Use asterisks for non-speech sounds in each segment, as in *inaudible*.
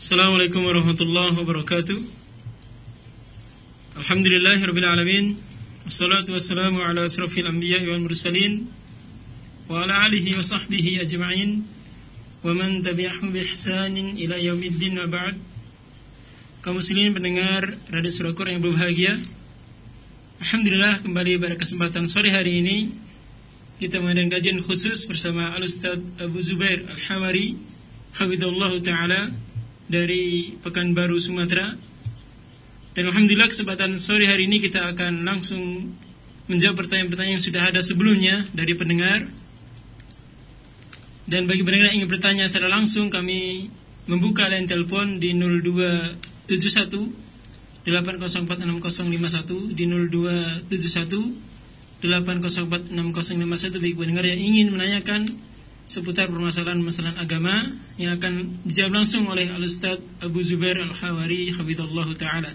Assalamualaikum warahmatullahi wabarakatuh. Alhamdulillahi rabbil alamin. Wassalatu wassalamu ala asrafil anbiya wal mursalin Wa ala alihi wa sahbihi ajma'in. Wa man tabi'ahu bi ihsanin ila yaumiddin wa ba'd. Kaum muslimin pendengar Radio Surakur yang berbahagia. Alhamdulillah kembali pada kesempatan sore hari ini Kita mengadakan kajian khusus bersama Al-Ustaz Abu Zubair Al-Hawari Hafidullah Ta'ala Dari Pekanbaru Sumatera. Dan Alhamdulillah kesempatan sore hari ini kita akan langsung Menjawab pertanyaan-pertanyaan yang sudah ada sebelumnya Dari pendengar. Dan bagi pendengar yang ingin bertanya secara langsung Kami membuka line telepon di 0271 8046051 di 0271 8046051 bagi pendengar yang ingin menanyakan seputar permasalahan-permasalahan agama yang akan dijawab langsung oleh Al-Ustaz Abu Zubair Al-Hawari Habibullah Ta'ala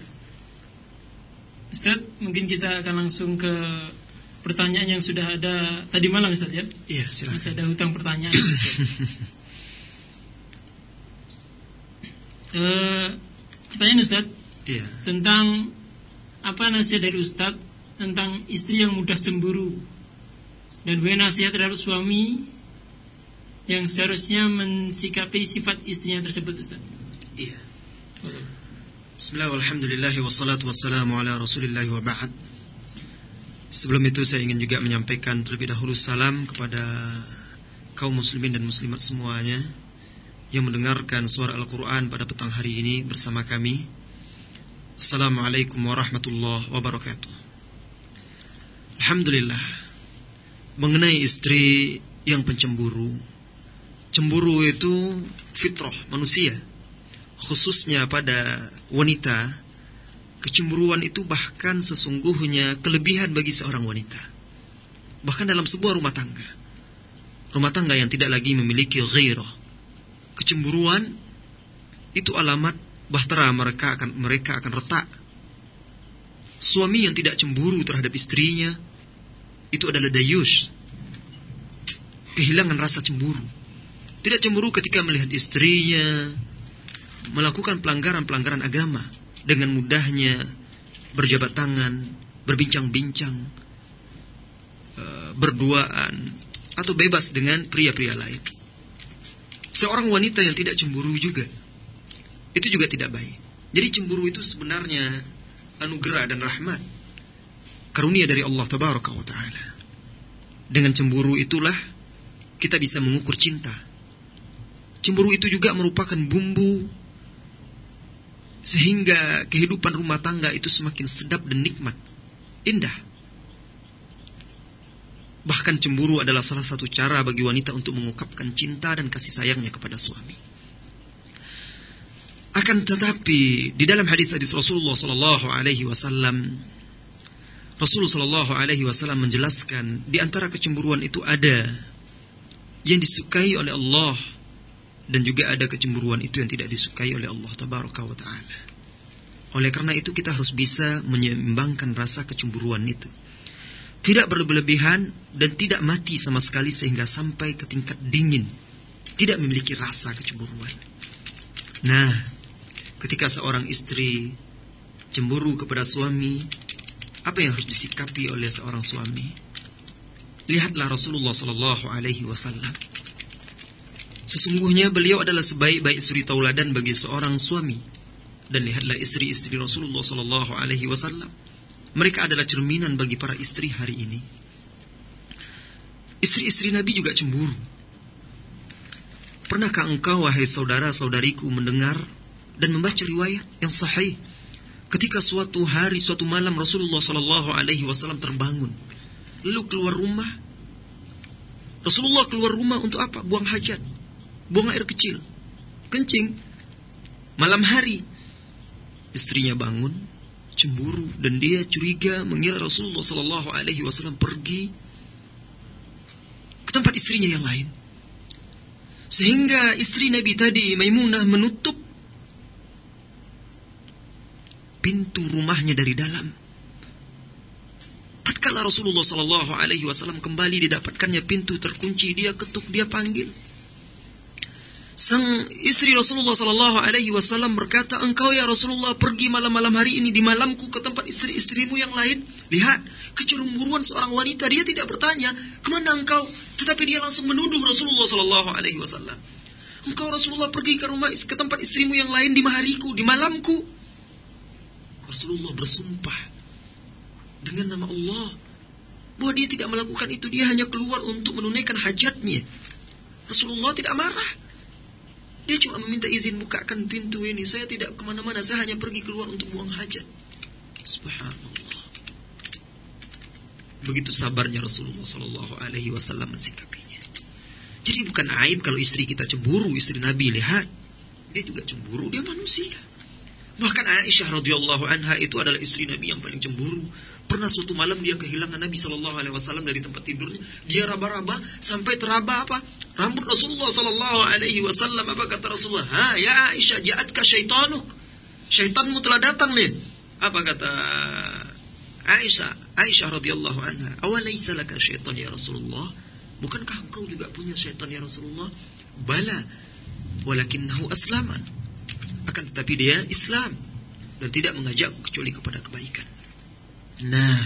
Ustaz, mungkin kita akan langsung ke pertanyaan yang sudah ada tadi malam Ustaz ya? Iya, silakan. Masih ada hutang pertanyaan. uh, *coughs* pertanyaan Ustaz, Iya. tentang apa nasihat dari Ustadz tentang istri yang mudah cemburu dan bagaimana nasihat terhadap suami yang seharusnya mensikapi sifat istrinya tersebut Ustaz. Iya. Bismillah walhamdulillah wassalatu wassalamu ala wa Sebelum itu saya ingin juga menyampaikan terlebih dahulu salam kepada kaum muslimin dan muslimat semuanya yang mendengarkan suara Al-Quran pada petang hari ini bersama kami Assalamualaikum warahmatullahi wabarakatuh Alhamdulillah Mengenai istri yang pencemburu Cemburu itu fitrah manusia Khususnya pada wanita Kecemburuan itu bahkan sesungguhnya kelebihan bagi seorang wanita Bahkan dalam sebuah rumah tangga Rumah tangga yang tidak lagi memiliki ghairah Kecemburuan itu alamat bahtera mereka akan mereka akan retak. Suami yang tidak cemburu terhadap istrinya itu adalah dayus. Kehilangan rasa cemburu. Tidak cemburu ketika melihat istrinya melakukan pelanggaran-pelanggaran agama dengan mudahnya berjabat tangan, berbincang-bincang, eh, berduaan atau bebas dengan pria-pria lain. Seorang wanita yang tidak cemburu juga itu juga tidak baik. Jadi cemburu itu sebenarnya anugerah dan rahmat. Karunia dari Allah Ta'ala. Dengan cemburu itulah kita bisa mengukur cinta. Cemburu itu juga merupakan bumbu sehingga kehidupan rumah tangga itu semakin sedap dan nikmat, indah. Bahkan cemburu adalah salah satu cara bagi wanita untuk mengungkapkan cinta dan kasih sayangnya kepada suami. Akan tetapi di dalam hadis hadis Rasulullah Sallallahu Alaihi Wasallam, Rasulullah Sallallahu Alaihi Wasallam menjelaskan di antara kecemburuan itu ada yang disukai oleh Allah dan juga ada kecemburuan itu yang tidak disukai oleh Allah Tabaraka wa Taala. Oleh karena itu kita harus bisa menyeimbangkan rasa kecemburuan itu. Tidak berlebihan dan tidak mati sama sekali sehingga sampai ke tingkat dingin. Tidak memiliki rasa kecemburuan. Nah, ketika seorang istri cemburu kepada suami, apa yang harus disikapi oleh seorang suami? Lihatlah Rasulullah Sallallahu Alaihi Wasallam. Sesungguhnya beliau adalah sebaik-baik suri tauladan bagi seorang suami. Dan lihatlah istri-istri Rasulullah Sallallahu Alaihi Wasallam. Mereka adalah cerminan bagi para istri hari ini. Istri-istri Nabi juga cemburu. Pernahkah engkau, wahai saudara-saudariku, mendengar dan membaca riwayat yang sahih ketika suatu hari suatu malam Rasulullah Shallallahu Alaihi Wasallam terbangun lalu keluar rumah Rasulullah keluar rumah untuk apa buang hajat buang air kecil kencing malam hari istrinya bangun cemburu dan dia curiga mengira Rasulullah Shallallahu Alaihi Wasallam pergi ke tempat istrinya yang lain sehingga istri Nabi tadi Maimunah menutup pintu rumahnya dari dalam. Tatkala Rasulullah Sallallahu Alaihi Wasallam kembali didapatkannya pintu terkunci, dia ketuk, dia panggil. Sang istri Rasulullah Sallallahu Alaihi Wasallam berkata, engkau ya Rasulullah pergi malam-malam hari ini di malamku ke tempat istri-istrimu yang lain. Lihat kecemburuan seorang wanita. Dia tidak bertanya ke mana engkau, tetapi dia langsung menuduh Rasulullah Sallallahu Alaihi Wasallam. Engkau Rasulullah pergi ke rumah ke tempat istrimu yang lain di hariku, di malamku. Rasulullah bersumpah dengan nama Allah bahwa dia tidak melakukan itu, dia hanya keluar untuk menunaikan hajatnya. Rasulullah tidak marah. Dia cuma meminta izin bukakan pintu ini. Saya tidak ke mana-mana. Saya hanya pergi keluar untuk buang hajat. Subhanallah. Begitu sabarnya Rasulullah Sallallahu Alaihi Wasallam mensikapinya. Jadi bukan aib kalau istri kita cemburu, istri Nabi lihat, dia juga cemburu, dia manusia. Bahkan Aisyah radhiyallahu anha itu adalah istri Nabi yang paling cemburu. Pernah suatu malam dia kehilangan Nabi Shallallahu Alaihi Wasallam dari tempat tidurnya. Dia raba-raba sampai teraba apa? Rambut Rasulullah Shallallahu Alaihi Wasallam. Apa kata Rasulullah? Ha ya Aisyah ja'atka syaitanuk. Syaitanmu telah datang nih. Apa kata Aisyah? Aisyah radhiyallahu anha. Awalaisa laka syaitan ya Rasulullah? Bukankah engkau juga punya syaitan ya Rasulullah? Bala. Walakinnahu aslama. Akan tetapi dia Islam dan tidak mengajakku kecuali kepada kebaikan. Nah,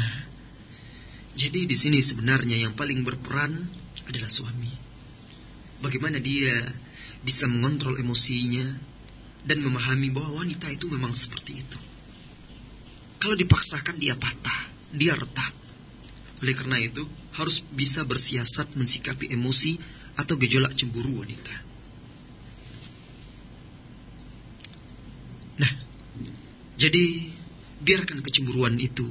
jadi di sini sebenarnya yang paling berperan adalah suami. Bagaimana dia bisa mengontrol emosinya dan memahami bahwa wanita itu memang seperti itu. Kalau dipaksakan dia patah, dia retak. Oleh karena itu, harus bisa bersiasat mensikapi emosi atau gejolak cemburu wanita. Nah, jadi biarkan kecemburuan itu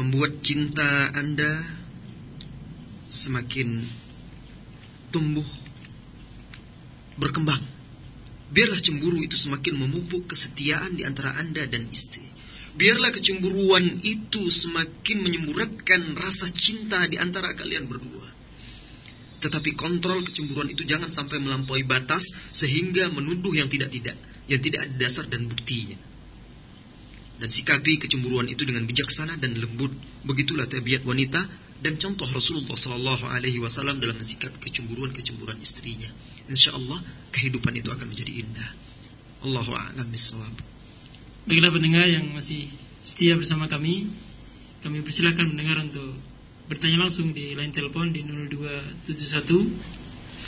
membuat cinta Anda semakin tumbuh berkembang. Biarlah cemburu itu semakin memupuk kesetiaan di antara Anda dan istri. Biarlah kecemburuan itu semakin menyemburatkan rasa cinta di antara kalian berdua. Tetapi kontrol kecemburuan itu jangan sampai melampaui batas sehingga menuduh yang tidak-tidak, yang tidak ada dasar dan buktinya dan sikapi kecemburuan itu dengan bijaksana dan lembut. Begitulah tabiat wanita dan contoh Rasulullah Sallallahu Alaihi Wasallam dalam mensikapi kecemburuan-kecemburuan istrinya. Insya Allah kehidupan itu akan menjadi indah. Allahu a'lam bishawab. Baiklah pendengar yang masih setia bersama kami, kami persilakan mendengar untuk bertanya langsung di line telepon di 0271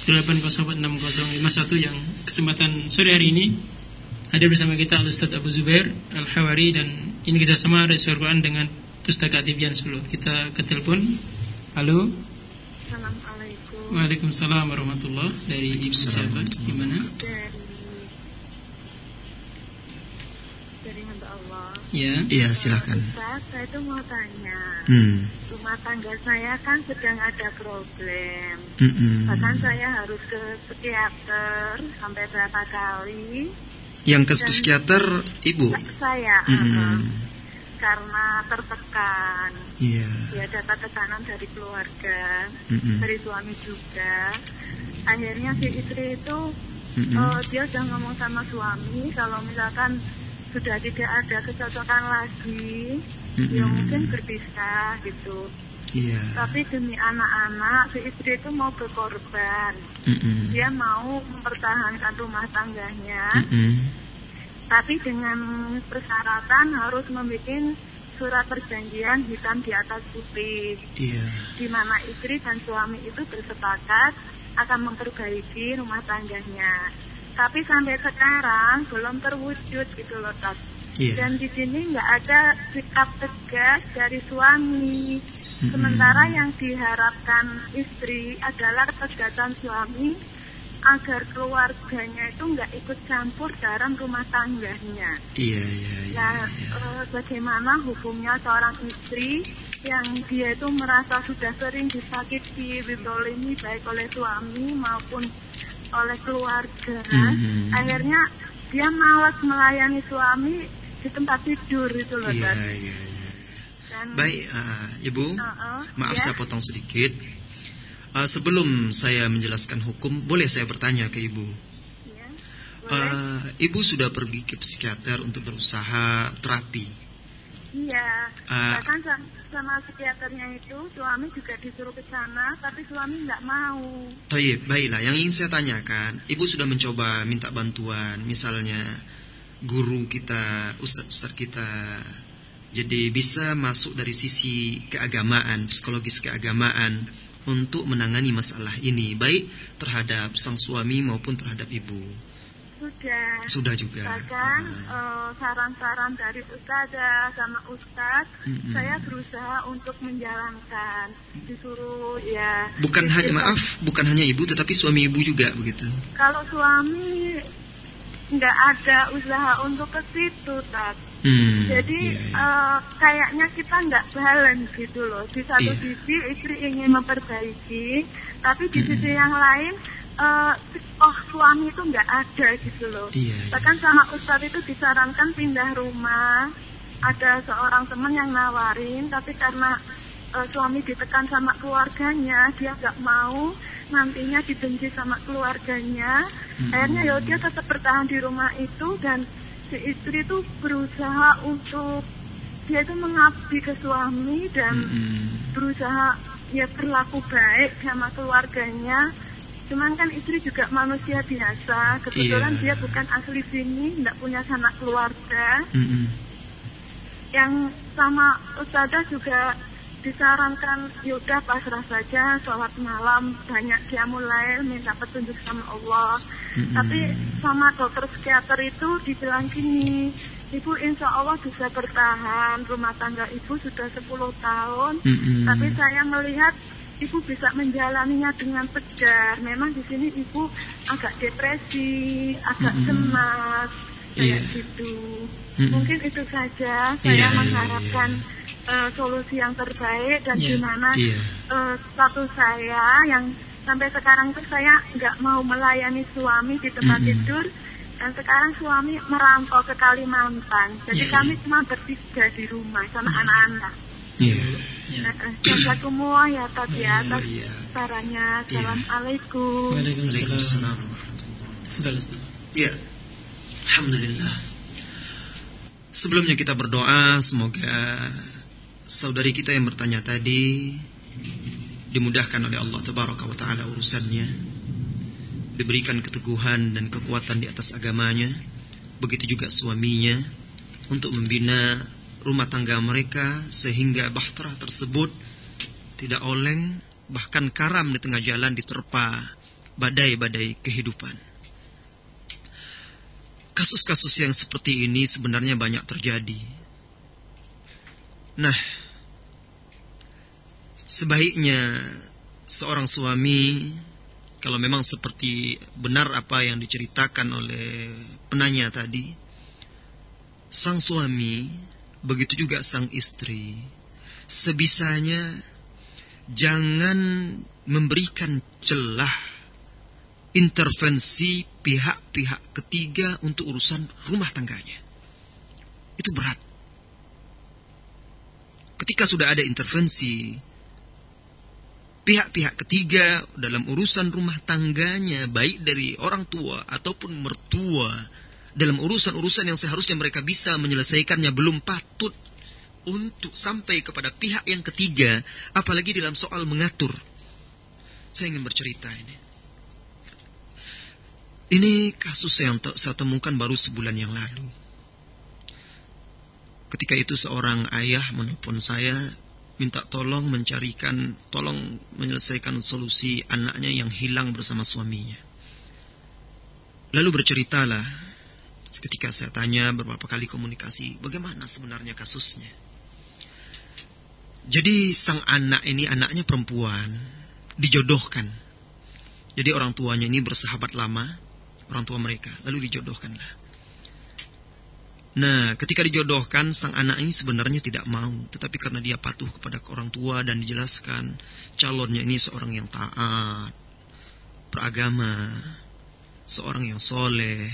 8046051 yang kesempatan sore hari ini Hadir bersama kita Al-Ustaz Abu Zubair Al-Hawari dan ini kerjasama dari Quran dengan Pustaka Tibian Solo. Kita ke telepon. Halo. Assalamualaikum. Waalaikumsalam warahmatullah. Dari Ibu siapa? Di mana? Dari dari hamba Allah. Ya. Iya, silakan. Ustaz, saya itu mau tanya. Hmm. Rumah tangga saya kan sedang ada problem. Mm-mm. Bahkan saya harus ke psikiater sampai berapa kali. Yang ke psikiater ibu. Saya Mm-mm. uh, karena tertekan. Iya. Ya dapat tekanan dari keluarga, Mm-mm. dari suami juga. Akhirnya si istri itu Mm-mm. Eh, dia udah ngomong sama suami kalau misalkan sudah tidak ada kecocokan lagi, ya Mm-mm. mungkin berpisah gitu. Iya. Tapi demi anak-anak, si istri itu mau berkorban. Mm-mm. Dia mau mempertahankan rumah tangganya, Mm-mm. tapi dengan persyaratan harus membuat surat perjanjian hitam di atas putih, Iya. di mana istri dan suami itu bersepakat akan memperbaiki rumah tangganya. Tapi sampai sekarang belum terwujud gitu loh, Tat. Iya. Dan di sini nggak ada sikap tegas dari suami. Sementara yang diharapkan istri adalah ketegasan suami agar keluarganya itu nggak ikut campur dalam rumah tangganya. Iya, iya, iya. Nah, eh, bagaimana hukumnya seorang istri yang dia itu merasa sudah sering disakiti, didolimi baik oleh suami maupun oleh keluarga. Mhm. Akhirnya dia malas melayani suami di tempat tidur itu loh, Iya, iya, iya. Dan, Baik, ah, Ibu. Uh-uh, Maaf ya. saya potong sedikit. Ah, sebelum saya menjelaskan hukum, boleh saya bertanya ke Ibu? Ya. Ah, ibu sudah pergi ke psikiater untuk berusaha terapi. Iya. Ah. Bahkan sa- sama psikiaternya itu suami juga disuruh ke sana, tapi suami nggak mau. Tayyib, baiklah. Yang ingin saya tanyakan, ibu sudah mencoba minta bantuan, misalnya guru kita, ustadz-ustadz kita, jadi bisa masuk dari sisi keagamaan, psikologis keagamaan untuk menangani masalah ini, baik terhadap sang suami maupun terhadap ibu. Sudah. Sudah juga. Bahkan Ah. eh, saran-saran dari ustazah sama ustadz, Mm-mm. saya berusaha untuk menjalankan. Disuruh ya. Bukan hanya maaf, bukan hanya ibu, tetapi suami ibu juga begitu. Kalau suami nggak ada usaha untuk ke situ, Tat. Hmm, Jadi iya, iya. eh, kayaknya kita nggak balance gitu loh. Di satu Iya. sisi istri ingin memperbaiki, tapi di Mm-mm. sisi yang lain, eh, oh suami itu nggak ada gitu loh. Iya, iya. Bahkan sama Ustadz itu disarankan pindah rumah. Ada seorang teman yang nawarin, tapi karena eh, suami ditekan sama keluarganya, dia nggak mau. Nantinya dibenci sama keluarganya. Mm-mm. Akhirnya ya dia tetap bertahan di rumah itu dan istri itu berusaha untuk dia itu mengabdi ke suami dan Mm-mm. berusaha ya berlaku baik sama keluarganya. Cuman kan istri juga manusia biasa. Kebetulan Iya. dia bukan asli sini, tidak punya sanak keluarga. Mm-mm. Yang sama Ustazah juga disarankan yaudah pasrah saja sholat malam banyak dia mulai minta petunjuk sama Allah Mm-mm. tapi sama dokter psikiater itu dibilang gini ibu insya Allah bisa bertahan rumah tangga ibu sudah 10 tahun Mm-mm. tapi saya melihat ibu bisa menjalaninya dengan tegar. Memang di sini ibu agak depresi, agak Mm-mm. cemas, Iya. kayak gitu. Mm-mm. Mungkin itu saja. Iya, Saya iya, mengharapkan eh, solusi yang terbaik dan Iya. gimana Iya. eh, status saya yang sampai sekarang itu saya nggak mau melayani suami di tempat Mm-mm. tidur. Dan sekarang suami merantau ke Kalimantan. Jadi Iya, kami cuma bertiga di rumah sama anak-anak. Iya. Ya. Assalamualaikum ya tadi Iya, atas iya. sarannya. Assalamualaikum. Waalaikumsalam. Waalaikumsalam. Tafadhal, Ustaz. Ya, Alhamdulillah. Sebelumnya kita berdoa semoga saudari kita yang bertanya tadi dimudahkan oleh Allah Tabaraka wa Ta'ala urusannya. Diberikan keteguhan dan kekuatan di atas agamanya. Begitu juga suaminya untuk membina rumah tangga mereka sehingga bahtera tersebut tidak oleng bahkan karam di tengah jalan diterpa badai-badai kehidupan. Kasus-kasus yang seperti ini sebenarnya banyak terjadi. Nah, sebaiknya seorang suami kalau memang seperti benar apa yang diceritakan oleh penanya tadi, sang suami begitu juga sang istri sebisanya jangan memberikan celah intervensi pihak-pihak ketiga untuk urusan rumah tangganya. Itu berat. Ketika sudah ada intervensi pihak-pihak ketiga dalam urusan rumah tangganya, baik dari orang tua ataupun mertua, dalam urusan-urusan yang seharusnya mereka bisa menyelesaikannya belum patut untuk sampai kepada pihak yang ketiga, apalagi dalam soal mengatur. Saya ingin bercerita ini. Ini kasus yang saya temukan baru sebulan yang lalu. Ketika itu seorang ayah menelpon saya minta tolong mencarikan, tolong menyelesaikan solusi anaknya yang hilang bersama suaminya. Lalu berceritalah, ketika saya tanya beberapa kali komunikasi, bagaimana sebenarnya kasusnya. Jadi sang anak ini anaknya perempuan, dijodohkan. Jadi orang tuanya ini bersahabat lama, orang tua mereka, lalu dijodohkanlah. Nah, ketika dijodohkan, sang anak ini sebenarnya tidak mau, tetapi karena dia patuh kepada orang tua dan dijelaskan calonnya ini seorang yang taat, beragama, seorang yang soleh,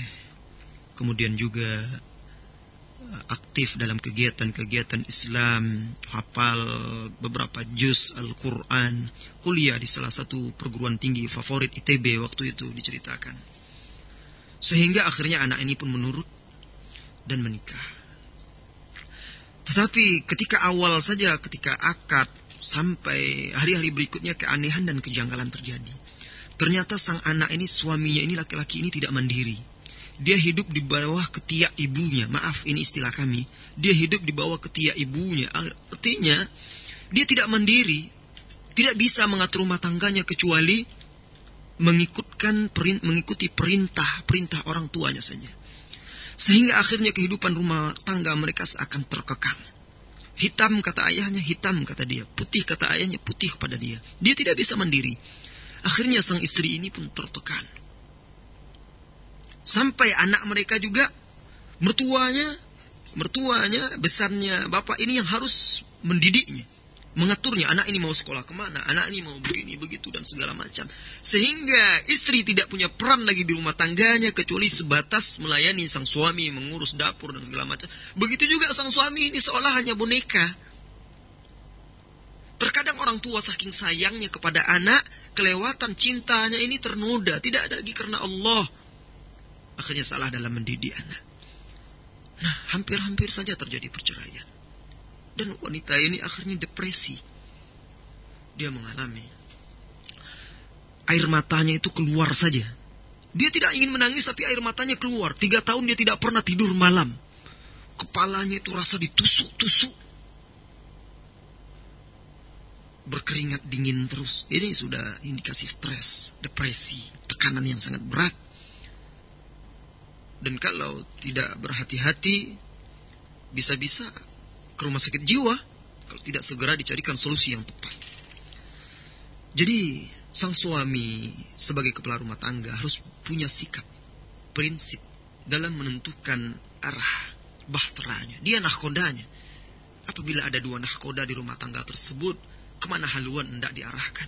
kemudian juga eh, aktif dalam kegiatan-kegiatan Islam, hafal beberapa juz Al-Quran, kuliah di salah satu perguruan tinggi favorit ITB waktu itu diceritakan. Sehingga akhirnya anak ini pun menurut dan menikah. Tetapi ketika awal saja, ketika akad sampai hari-hari berikutnya keanehan dan kejanggalan terjadi. Ternyata sang anak ini suaminya ini laki-laki ini tidak mandiri. Dia hidup di bawah ketiak ibunya. Maaf, ini istilah kami. Dia hidup di bawah ketiak ibunya. Artinya, dia tidak mandiri. Tidak bisa mengatur rumah tangganya kecuali mengikutkan mengikuti perintah perintah orang tuanya saja. Sehingga akhirnya kehidupan rumah tangga mereka seakan terkekang. Hitam kata ayahnya, hitam kata dia. Putih kata ayahnya, putih kepada dia. Dia tidak bisa mandiri. Akhirnya sang istri ini pun tertekan. Sampai anak mereka juga, mertuanya, mertuanya, besarnya bapak ini yang harus mendidiknya mengaturnya anak ini mau sekolah ke mana? Anak ini mau begini begitu dan segala macam. Sehingga istri tidak punya peran lagi di rumah tangganya kecuali sebatas melayani sang suami mengurus dapur dan segala macam. Begitu juga sang suami ini seolah hanya boneka. Terkadang orang tua saking sayangnya kepada anak kelewatan cintanya ini ternoda. Tidak ada lagi karena Allah. Akhirnya salah dalam mendidik anak. Nah hampir-hampir saja terjadi perceraian dan wanita ini akhirnya depresi. Dia mengalami. Air matanya itu keluar saja. Dia tidak ingin menangis tapi air matanya keluar. Tiga tahun dia tidak pernah tidur malam. Kepalanya itu rasa ditusuk-tusuk. Berkeringat dingin terus. Ini sudah indikasi stres, depresi, tekanan yang sangat berat. Dan kalau tidak berhati-hati, bisa-bisa ke rumah sakit jiwa kalau tidak segera dicarikan solusi yang tepat. Jadi sang suami sebagai kepala rumah tangga harus punya sikap, prinsip dalam menentukan arah bahteranya. Dia nahkodanya. Apabila ada dua nahkoda di rumah tangga tersebut, ke mana haluan hendak diarahkan?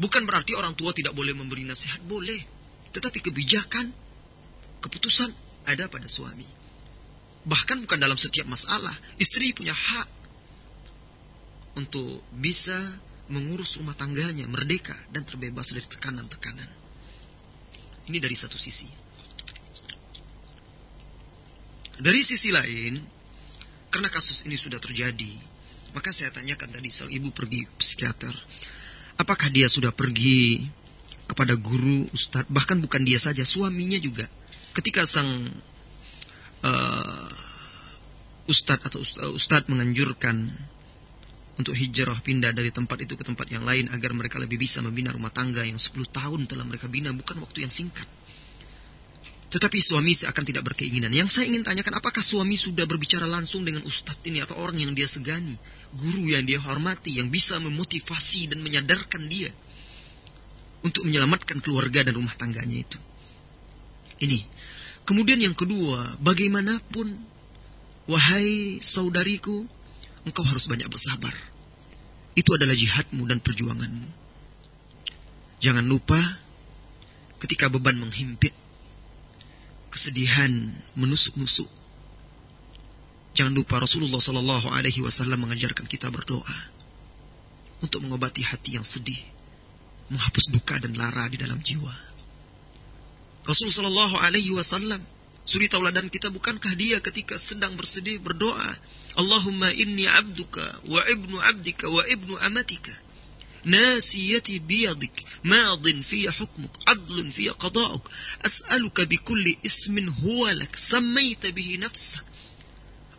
Bukan berarti orang tua tidak boleh memberi nasihat, boleh. Tetapi kebijakan, keputusan ada pada suami. Bahkan bukan dalam setiap masalah. Istri punya hak untuk bisa mengurus rumah tangganya merdeka dan terbebas dari tekanan-tekanan. Ini dari satu sisi. Dari sisi lain, karena kasus ini sudah terjadi, maka saya tanyakan tadi sang ibu pergi ke psikiater. Apakah dia sudah pergi kepada guru, ustadz, bahkan bukan dia saja, suaminya juga. Ketika sang uh, ustadz atau ustadz menganjurkan untuk hijrah pindah dari tempat itu ke tempat yang lain agar mereka lebih bisa membina rumah tangga yang 10 tahun telah mereka bina bukan waktu yang singkat. Tetapi suami akan tidak berkeinginan. Yang saya ingin tanyakan apakah suami sudah berbicara langsung dengan ustadz ini atau orang yang dia segani, guru yang dia hormati yang bisa memotivasi dan menyadarkan dia untuk menyelamatkan keluarga dan rumah tangganya itu. Ini Kemudian yang kedua, bagaimanapun, wahai saudariku, engkau harus banyak bersabar. Itu adalah jihadmu dan perjuanganmu. Jangan lupa, ketika beban menghimpit, kesedihan menusuk-nusuk. Jangan lupa Rasulullah Shallallahu Alaihi Wasallam mengajarkan kita berdoa untuk mengobati hati yang sedih, menghapus duka dan lara di dalam jiwa. Rasul Shallallahu Alaihi Wasallam suri tauladan kita bukankah dia ketika sedang bersedih berdoa Allahumma inni abduka wa ibnu abdika wa ibnu amatika ناسيتي بيدك ماض في حكمك عدل في قضاءك أسألك بكل اسم هو لك سميت به نفسك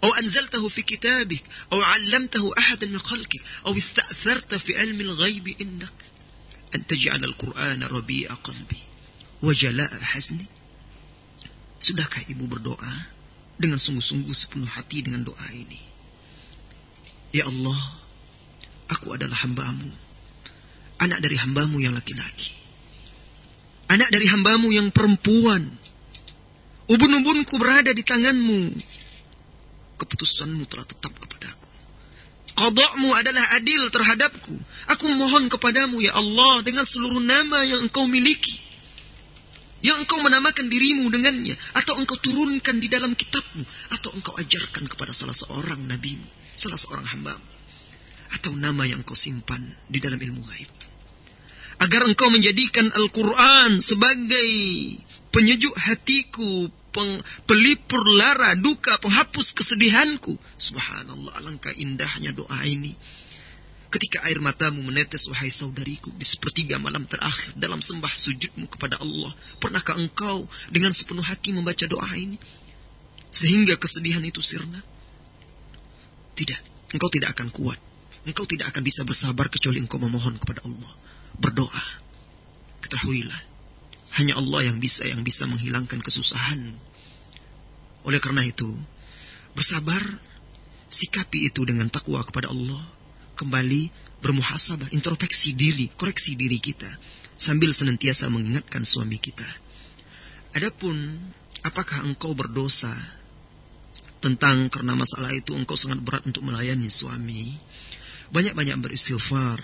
أو أنزلته في كتابك أو علمته أحد من خلقك أو استأثرت في علم الغيب إنك أن تجعل القرآن ربيع قلبي wajala'a hasni? Sudahkah ibu berdoa dengan sungguh-sungguh sepenuh hati dengan doa ini? Ya Allah, aku adalah hambamu. Anak dari hambamu yang laki-laki. Anak dari hambamu yang perempuan. Ubun-ubunku berada di tanganmu. Keputusanmu telah tetap kepadaku. Qadakmu adalah adil terhadapku. Aku mohon kepadamu ya Allah dengan seluruh nama yang engkau miliki yang engkau menamakan dirimu dengannya atau engkau turunkan di dalam kitabmu atau engkau ajarkan kepada salah seorang nabimu, salah seorang hambamu atau nama yang engkau simpan di dalam ilmu gaib. Agar engkau menjadikan Al-Quran sebagai penyejuk hatiku, peng, pelipur lara, duka, penghapus kesedihanku. Subhanallah, alangkah indahnya doa ini. Ketika air matamu menetes, wahai saudariku, di sepertiga malam terakhir dalam sembah sujudmu kepada Allah. Pernahkah engkau dengan sepenuh hati membaca doa ini? Sehingga kesedihan itu sirna? Tidak, engkau tidak akan kuat. Engkau tidak akan bisa bersabar kecuali engkau memohon kepada Allah. Berdoa. Ketahuilah, hanya Allah yang bisa yang bisa menghilangkan kesusahan. Oleh karena itu, bersabar, sikapi itu dengan takwa kepada Allah, kembali bermuhasabah, introspeksi diri, koreksi diri kita, sambil senantiasa mengingatkan suami kita. Adapun apakah engkau berdosa tentang karena masalah itu engkau sangat berat untuk melayani suami, banyak-banyak beristighfar,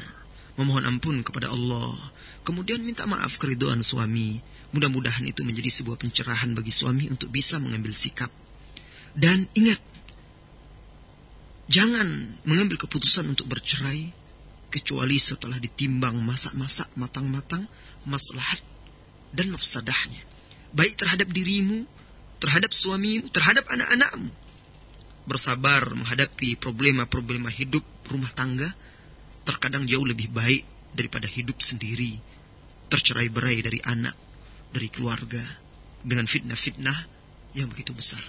memohon ampun kepada Allah, Kemudian minta maaf keriduan suami. Mudah-mudahan itu menjadi sebuah pencerahan bagi suami untuk bisa mengambil sikap. Dan ingat, jangan mengambil keputusan untuk bercerai kecuali setelah ditimbang masak-masak matang-matang maslahat dan mafsadahnya. Baik terhadap dirimu, terhadap suamimu, terhadap anak-anakmu. Bersabar menghadapi problema-problema hidup rumah tangga terkadang jauh lebih baik daripada hidup sendiri tercerai berai dari anak, dari keluarga, dengan fitnah-fitnah yang begitu besar.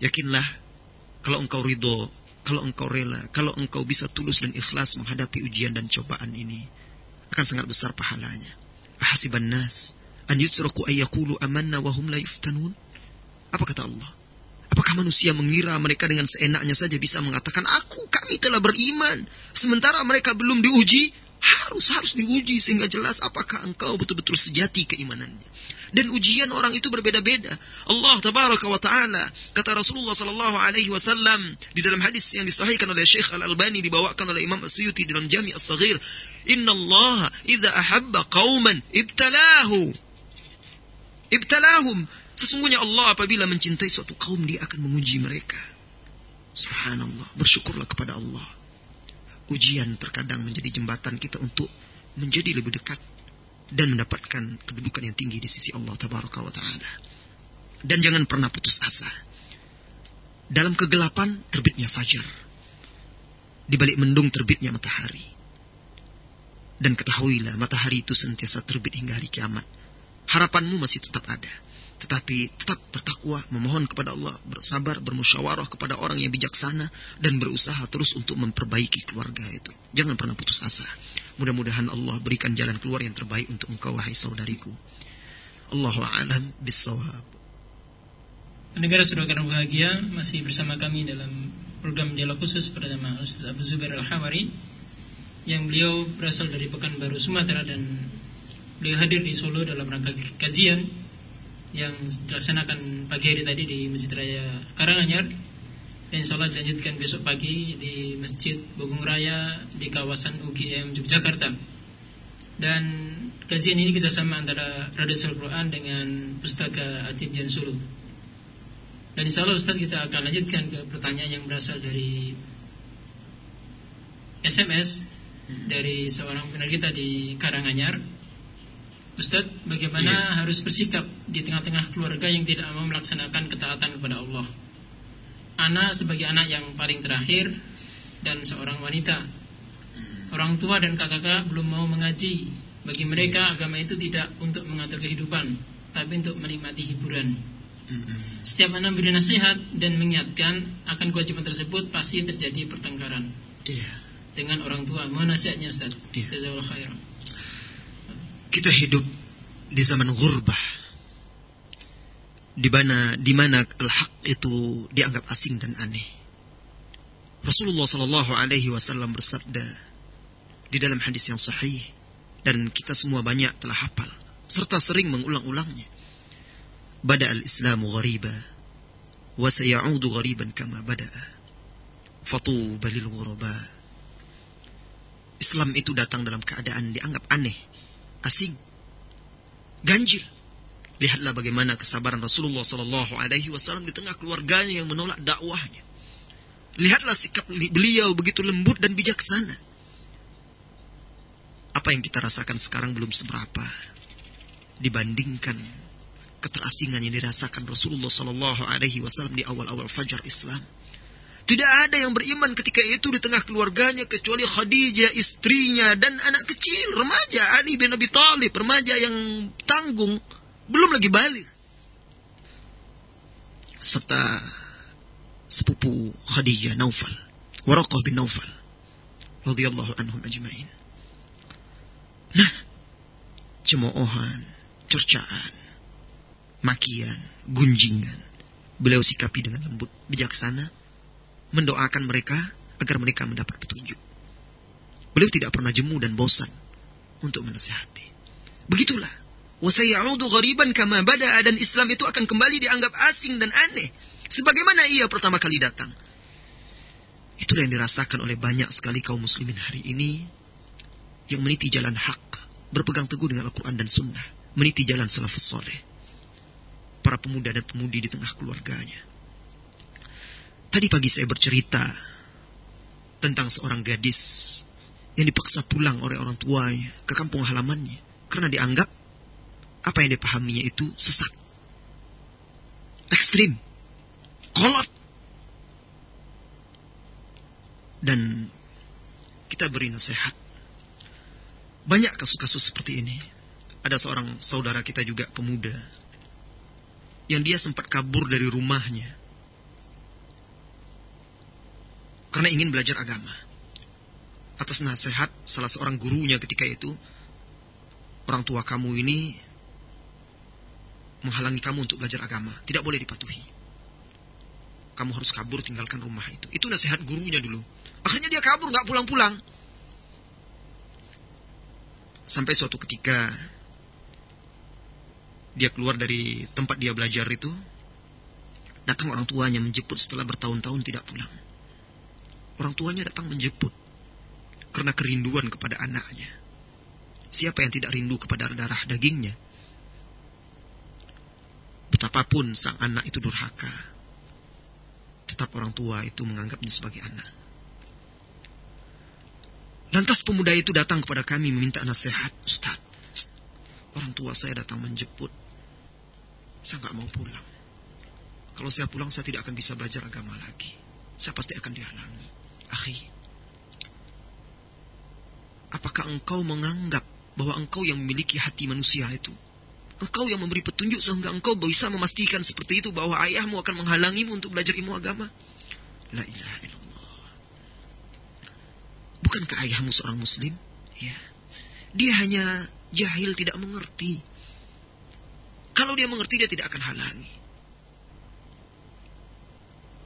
Yakinlah, kalau engkau ridho, kalau engkau rela, kalau engkau bisa tulus dan ikhlas menghadapi ujian dan cobaan ini, akan sangat besar pahalanya. Ahasiban nas, an yutsraku ayyakulu amanna wa hum la yuftanun. Apa kata Allah? Apakah manusia mengira mereka dengan seenaknya saja bisa mengatakan, Aku, kami telah beriman. Sementara mereka belum diuji, harus harus diuji sehingga jelas apakah engkau betul-betul sejati keimanannya. Dan ujian orang itu berbeda-beda. Allah tabaraka wa taala kata Rasulullah sallallahu alaihi wasallam di dalam hadis yang disahihkan oleh Syekh Al-Albani dibawakan oleh Imam As-Suyuti dalam Jami' As-Saghir, "Inna Allah idza ahabba qauman ibtalahu." Ibtalahum. Sesungguhnya Allah apabila mencintai suatu kaum dia akan menguji mereka. Subhanallah, bersyukurlah kepada Allah ujian terkadang menjadi jembatan kita untuk menjadi lebih dekat dan mendapatkan kedudukan yang tinggi di sisi Allah tabaraka wa taala. Dan jangan pernah putus asa. Dalam kegelapan terbitnya fajar. Di balik mendung terbitnya matahari. Dan ketahuilah matahari itu sentiasa terbit hingga hari kiamat. Harapanmu masih tetap ada tetapi tetap bertakwa, memohon kepada Allah, bersabar, bermusyawarah kepada orang yang bijaksana dan berusaha terus untuk memperbaiki keluarga itu. Jangan pernah putus asa. Mudah-mudahan Allah berikan jalan keluar yang terbaik untuk engkau wahai saudariku. Allahu a'lam bissawab. Negara saudara bahagia masih bersama kami dalam program dialog khusus pada Ustaz Abu Zubair Al-Hawari yang beliau berasal dari Pekanbaru Sumatera dan beliau hadir di Solo dalam rangka kajian yang dilaksanakan pagi hari tadi di Masjid Raya Karanganyar. Dan insya Allah dilanjutkan besok pagi di Masjid Bogung Raya di kawasan UGM Yogyakarta. Dan kajian ini kerjasama antara Radul Quran dengan Pustaka Atibian Sulu. Dan insya Allah Ustaz kita akan lanjutkan ke pertanyaan yang berasal dari SMS dari seorang pendengar kita di Karanganyar Ustadz, bagaimana yeah. harus bersikap di tengah-tengah keluarga yang tidak mau melaksanakan ketaatan kepada Allah? Anak sebagai anak yang paling terakhir dan seorang wanita. Hmm. Orang tua dan kakak-kakak belum mau mengaji. Bagi mereka yeah. agama itu tidak untuk mengatur kehidupan, tapi untuk menikmati hiburan. Hmm. Setiap anak memberi nasihat dan mengingatkan akan kewajiban tersebut pasti terjadi pertengkaran. Yeah. Dengan orang tua. Mohon nasihatnya Ustaz. Yeah. Jazakallahu khairan. Kita hidup di zaman gurbah. Di mana di mana al-haq itu dianggap asing dan aneh. Rasulullah sallallahu alaihi wasallam bersabda di dalam hadis yang sahih dan kita semua banyak telah hafal serta sering mengulang-ulangnya. Bada al-Islamu ghariba wa sayaudu ghariban kama bada'a. Fatuba lil ghuraba. Islam itu datang dalam keadaan dianggap aneh asing, ganjil. Lihatlah bagaimana kesabaran Rasulullah Sallallahu Alaihi Wasallam di tengah keluarganya yang menolak dakwahnya. Lihatlah sikap beliau begitu lembut dan bijaksana. Apa yang kita rasakan sekarang belum seberapa dibandingkan keterasingan yang dirasakan Rasulullah Sallallahu Alaihi Wasallam di awal-awal fajar Islam. Tidak ada yang beriman ketika itu di tengah keluarganya kecuali Khadijah, istrinya dan anak kecil, remaja Ali bin Abi Thalib, remaja yang tanggung, belum lagi balik. Serta sepupu Khadijah Naufal, Waraqah bin Naufal radhiyallahu anhum ajmain. Nah, cemoohan, cercaan, makian, gunjingan. Beliau sikapi dengan lembut, bijaksana, mendoakan mereka agar mereka mendapat petunjuk. Beliau tidak pernah jemu dan bosan untuk menasihati. Begitulah. Wasayaudu ghariban kama bada'a dan Islam itu akan kembali dianggap asing dan aneh. Sebagaimana ia pertama kali datang. Itulah yang dirasakan oleh banyak sekali kaum muslimin hari ini yang meniti jalan hak, berpegang teguh dengan Al-Quran dan Sunnah, meniti jalan salafus soleh. Para pemuda dan pemudi di tengah keluarganya. Tadi pagi saya bercerita tentang seorang gadis yang dipaksa pulang oleh orang tuanya ke kampung halamannya karena dianggap apa yang dipahaminya itu sesat, ekstrim, kolot, dan kita beri nasihat. Banyak kasus-kasus seperti ini. Ada seorang saudara kita juga pemuda yang dia sempat kabur dari rumahnya karena ingin belajar agama. Atas nasihat salah seorang gurunya ketika itu, orang tua kamu ini menghalangi kamu untuk belajar agama, tidak boleh dipatuhi. Kamu harus kabur tinggalkan rumah itu. Itu nasihat gurunya dulu. Akhirnya dia kabur, nggak pulang-pulang. Sampai suatu ketika dia keluar dari tempat dia belajar itu, datang orang tuanya menjemput setelah bertahun-tahun tidak pulang. Orang tuanya datang menjemput karena kerinduan kepada anaknya. Siapa yang tidak rindu kepada darah dagingnya? Betapapun sang anak itu durhaka, tetap orang tua itu menganggapnya sebagai anak. Lantas pemuda itu datang kepada kami meminta nasihat. Ustaz, orang tua saya datang menjemput. Saya nggak mau pulang. Kalau saya pulang, saya tidak akan bisa belajar agama lagi. Saya pasti akan dihalangi. Akhi, apakah engkau menganggap bahwa engkau yang memiliki hati manusia itu? Engkau yang memberi petunjuk sehingga engkau bisa memastikan seperti itu bahwa ayahmu akan menghalangimu untuk belajar ilmu agama? La ilaha illallah. Bukankah ayahmu seorang muslim? Ya. Dia hanya jahil tidak mengerti. Kalau dia mengerti dia tidak akan halangi.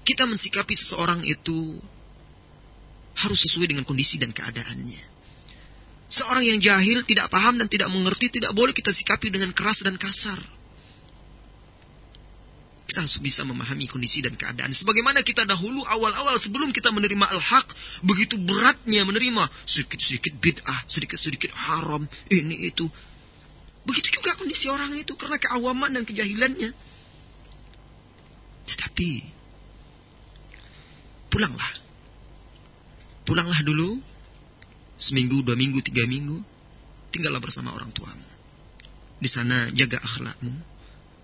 Kita mensikapi seseorang itu harus sesuai dengan kondisi dan keadaannya. Seorang yang jahil, tidak paham dan tidak mengerti tidak boleh kita sikapi dengan keras dan kasar. Kita harus bisa memahami kondisi dan keadaan. Sebagaimana kita dahulu awal-awal sebelum kita menerima al-haq, begitu beratnya menerima sedikit-sedikit bid'ah, sedikit-sedikit haram, ini itu. Begitu juga kondisi orang itu karena keawaman dan kejahilannya. Tetapi pulanglah. Pulanglah dulu seminggu, dua minggu, tiga minggu. Tinggallah bersama orang tuamu. Di sana jaga akhlakmu,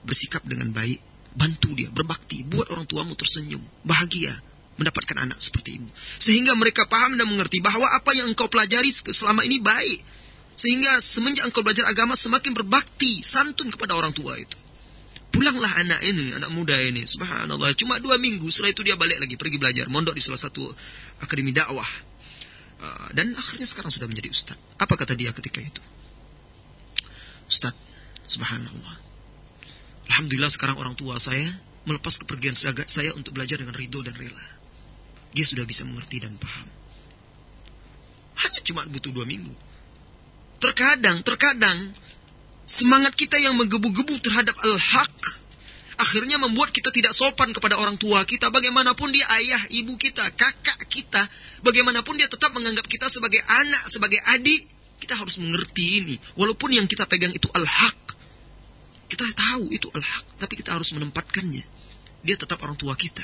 bersikap dengan baik, Bantu dia, berbakti, buat orang tuamu tersenyum, bahagia mendapatkan anak seperti ini. Sehingga mereka paham dan mengerti bahwa apa yang engkau pelajari selama ini baik. Sehingga semenjak engkau belajar agama semakin berbakti, santun kepada orang tua itu. Pulanglah anak ini, anak muda ini. Subhanallah, cuma dua minggu, setelah itu dia balik lagi, pergi belajar. Mondok di salah satu akademi dakwah. Uh, dan akhirnya sekarang sudah menjadi ustaz. Apa kata dia ketika itu? Ustaz, subhanallah. Alhamdulillah sekarang orang tua saya melepas kepergian saya untuk belajar dengan ridho dan rela. Dia sudah bisa mengerti dan paham. Hanya cuma butuh dua minggu. Terkadang, terkadang, semangat kita yang menggebu-gebu terhadap al-haq, akhirnya membuat kita tidak sopan kepada orang tua kita. Bagaimanapun dia ayah, ibu kita, kakak kita, bagaimanapun dia tetap menganggap kita sebagai anak, sebagai adik, kita harus mengerti ini. Walaupun yang kita pegang itu al-haq, kita tahu itu al-haq, tapi kita harus menempatkannya. Dia tetap orang tua kita.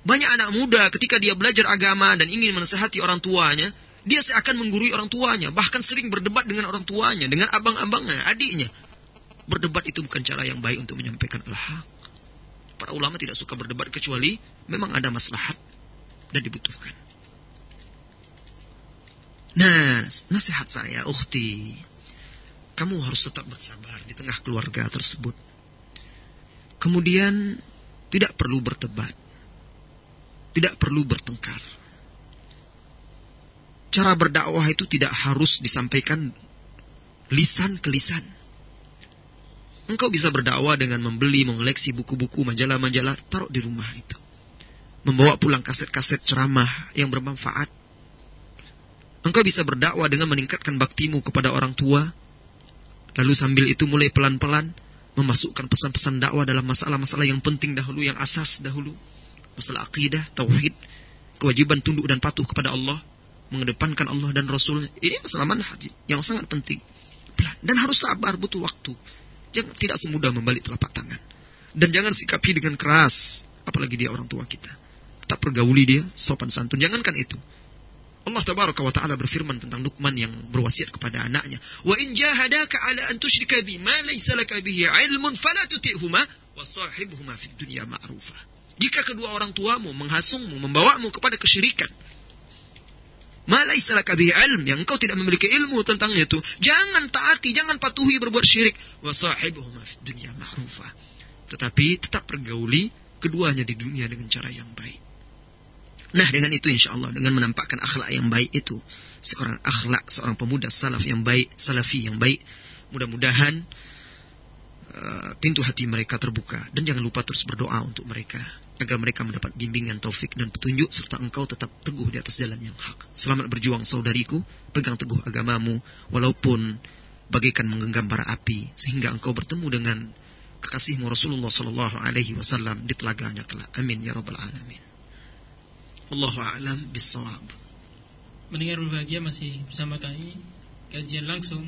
Banyak anak muda ketika dia belajar agama dan ingin menasehati orang tuanya, dia seakan menggurui orang tuanya, bahkan sering berdebat dengan orang tuanya, dengan abang-abangnya, adiknya. Berdebat itu bukan cara yang baik untuk menyampaikan al-haq. Para ulama tidak suka berdebat kecuali memang ada maslahat dan dibutuhkan. Nah, nasihat saya, ukhti, kamu harus tetap bersabar di tengah keluarga tersebut. Kemudian, tidak perlu berdebat. Tidak perlu bertengkar. Cara berdakwah itu tidak harus disampaikan lisan ke lisan. Engkau bisa berdakwah dengan membeli, mengoleksi buku-buku, majalah-majalah, taruh di rumah itu. Membawa pulang kaset-kaset ceramah yang bermanfaat. Engkau bisa berdakwah dengan meningkatkan baktimu kepada orang tua. Lalu sambil itu mulai pelan-pelan memasukkan pesan-pesan dakwah dalam masalah-masalah yang penting dahulu, yang asas dahulu. Masalah akidah, tauhid, kewajiban tunduk dan patuh kepada Allah, mengedepankan Allah dan Rasulnya. Ini masalah manhaj yang sangat penting. Dan harus sabar, butuh waktu. Jangan tidak semudah membalik telapak tangan. Dan jangan sikapi dengan keras, apalagi dia orang tua kita. Tetap pergauli dia, sopan santun. Jangankan itu. Allah tabaraka wa taala berfirman tentang Luqman yang berwasiat kepada anaknya, "Wa in jahadaka 'ala an tusyrika bi ma laysa laka bihi 'ilmun fala tuti'huma wa sahibhuma fid dunya ma'rufa." Jika kedua orang tuamu menghasungmu, membawamu kepada kesyirikan, Malaisa laka bihi ilm yang engkau tidak memiliki ilmu tentang itu. Jangan taati, jangan patuhi berbuat syirik. Wa dunya ma'rufa. Tetapi tetap pergauli keduanya di dunia dengan cara yang baik. Nah, dengan itu insya Allah dengan menampakkan akhlak yang baik itu, seorang akhlak seorang pemuda salaf yang baik, salafi yang baik, mudah-mudahan uh, pintu hati mereka terbuka dan jangan lupa terus berdoa untuk mereka agar mereka mendapat bimbingan taufik dan petunjuk serta engkau tetap teguh di atas jalan yang hak. Selamat berjuang saudariku, pegang teguh agamamu walaupun bagaikan menggenggam bara api sehingga engkau bertemu dengan kekasihmu Rasulullah sallallahu alaihi wasallam di telaganya kelak. Amin ya rabbal alamin. Allahu a'lam bissawab. Mendengar berbahagia masih bersama kami kajian langsung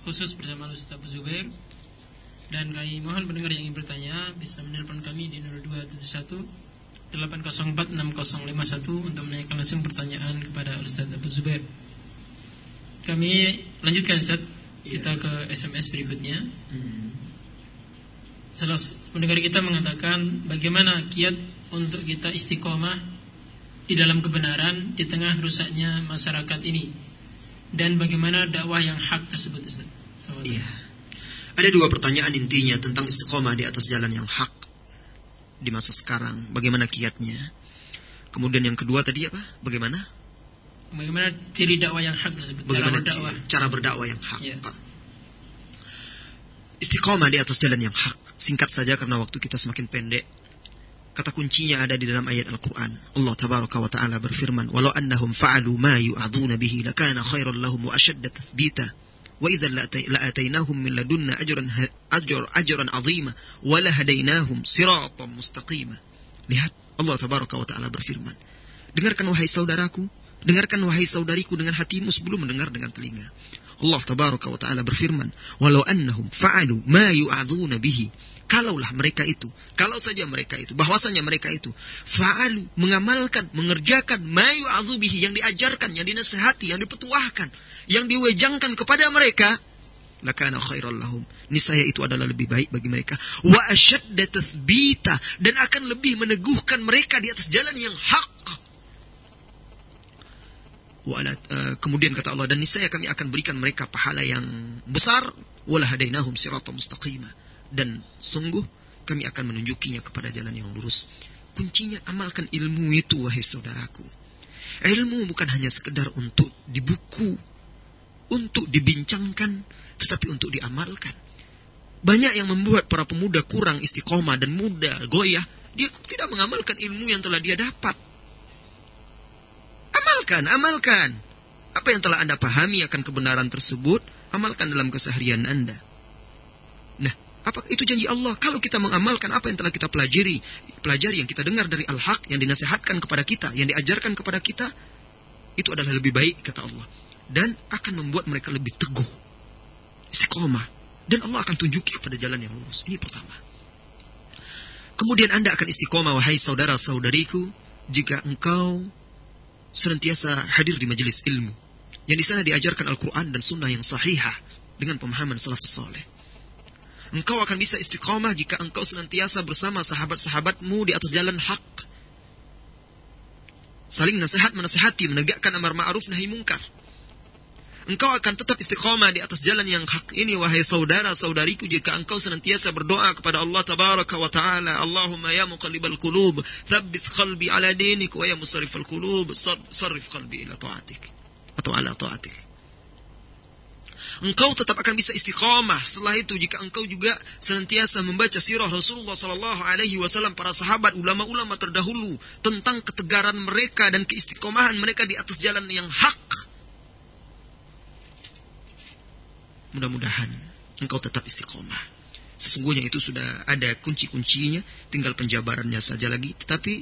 khusus bersama Ustaz Zubair dan kami mohon pendengar yang ingin bertanya bisa menelpon kami di 0271 804 6051 untuk menanyakan langsung pertanyaan kepada Ustaz Abu Zubair. Kami lanjutkan Ustaz kita ke SMS berikutnya. Salah pendengar kita mengatakan bagaimana kiat untuk kita istiqomah di dalam kebenaran di tengah rusaknya masyarakat ini dan bagaimana dakwah yang hak tersebut Ustaz. Iya. Ada dua pertanyaan intinya tentang istiqomah di atas jalan yang hak di masa sekarang. Bagaimana kiatnya? Kemudian yang kedua tadi apa? Bagaimana? Bagaimana ciri dakwah yang hak tersebut? Bagaimana cara berdakwah? Cara berdakwah yang hak. Ya. Istiqomah di atas jalan yang hak. Singkat saja karena waktu kita semakin pendek. Kata kuncinya ada di dalam ayat Al-Quran. Allah tabaraka wa ta'ala berfirman, Walau annahum fa'alu ma yu'aduna bihi lakana khairan lahum wa ashadda tathbita wa idza la'atainahum min ladunna ajran ajr ajran 'azima wa lahadainahum. Lihat Allah tabaraka berfirman, dengarkan wahai saudaraku, dengarkan wahai saudariku dengan hatimu sebelum mendengar dengan telinga. Allah wa taala berfirman, walau annahum fa'alu ma yu'adzuna bihi kalaulah mereka itu, kalau saja mereka itu, bahwasanya mereka itu fa'alu mengamalkan, mengerjakan mayu azubihi yang diajarkan, yang dinasehati, yang dipetuahkan, yang diwejangkan kepada mereka, lakana khairal lahum. Niscaya itu adalah lebih baik bagi mereka. Wa asyadda tathbita dan akan lebih meneguhkan mereka di atas jalan yang hak. Uh, kemudian kata Allah dan niscaya kami akan berikan mereka pahala yang besar wala hadainahum sirata mustaqima dan sungguh kami akan menunjukinya kepada jalan yang lurus. Kuncinya amalkan ilmu itu wahai saudaraku. Ilmu bukan hanya sekedar untuk di buku, untuk dibincangkan, tetapi untuk diamalkan. Banyak yang membuat para pemuda kurang istiqomah dan muda goyah, dia tidak mengamalkan ilmu yang telah dia dapat. Amalkan, amalkan. Apa yang telah Anda pahami akan kebenaran tersebut, amalkan dalam keseharian Anda. Apa itu janji Allah? Kalau kita mengamalkan apa yang telah kita pelajari, pelajari yang kita dengar dari al-haq yang dinasihatkan kepada kita, yang diajarkan kepada kita, itu adalah lebih baik kata Allah dan akan membuat mereka lebih teguh, istiqomah dan Allah akan tunjuki kepada jalan yang lurus. Ini pertama. Kemudian Anda akan istiqomah wahai saudara-saudariku jika engkau senantiasa hadir di majelis ilmu yang di sana diajarkan Al-Quran dan Sunnah yang sahihah dengan pemahaman salafus saleh Engkau akan bisa istiqomah jika engkau senantiasa bersama sahabat-sahabatmu di atas jalan hak. Saling nasihat menasihati, menegakkan amar ma'ruf nahi mungkar. Engkau akan tetap istiqomah di atas jalan yang hak ini wahai saudara-saudariku jika engkau senantiasa berdoa kepada Allah tabaraka wa taala Allahumma ya muqallibal qulub thabbit qalbi ala dinik wa ya musarrifal qulub sarrif qalbi ila ta'atik atau ala ta'atik engkau tetap akan bisa istiqamah setelah itu jika engkau juga senantiasa membaca sirah Rasulullah sallallahu alaihi wasallam para sahabat ulama-ulama terdahulu tentang ketegaran mereka dan keistiqomahan mereka di atas jalan yang hak Mudah-mudahan engkau tetap istiqomah. Sesungguhnya itu sudah ada kunci-kuncinya, tinggal penjabarannya saja lagi. Tetapi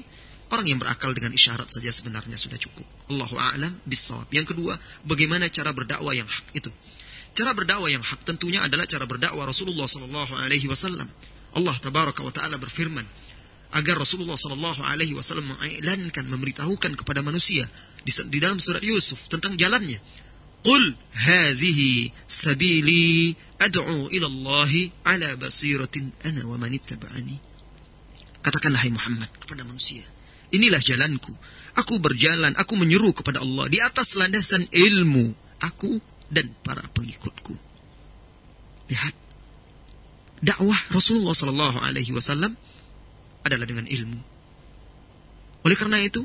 orang yang berakal dengan isyarat saja sebenarnya sudah cukup. Allahu a'lam bisawab. Yang kedua, bagaimana cara berdakwah yang hak itu? Cara berdakwah yang hak tentunya adalah cara berdakwah Rasulullah Sallallahu Alaihi Wasallam. Allah Tabaraka wa Taala berfirman agar Rasulullah Sallallahu Alaihi Wasallam mengiklankan, memberitahukan kepada manusia di, dalam surat Yusuf tentang jalannya. Qul hadhihi sabili ad'u ila Allah ala basiratin ana wa man ittaba'ani. Katakanlah hai Muhammad kepada manusia, inilah jalanku. Aku berjalan, aku menyeru kepada Allah di atas landasan ilmu. Aku dan para pengikutku. Lihat. Dakwah Rasulullah Sallallahu Alaihi Wasallam adalah dengan ilmu. Oleh karena itu,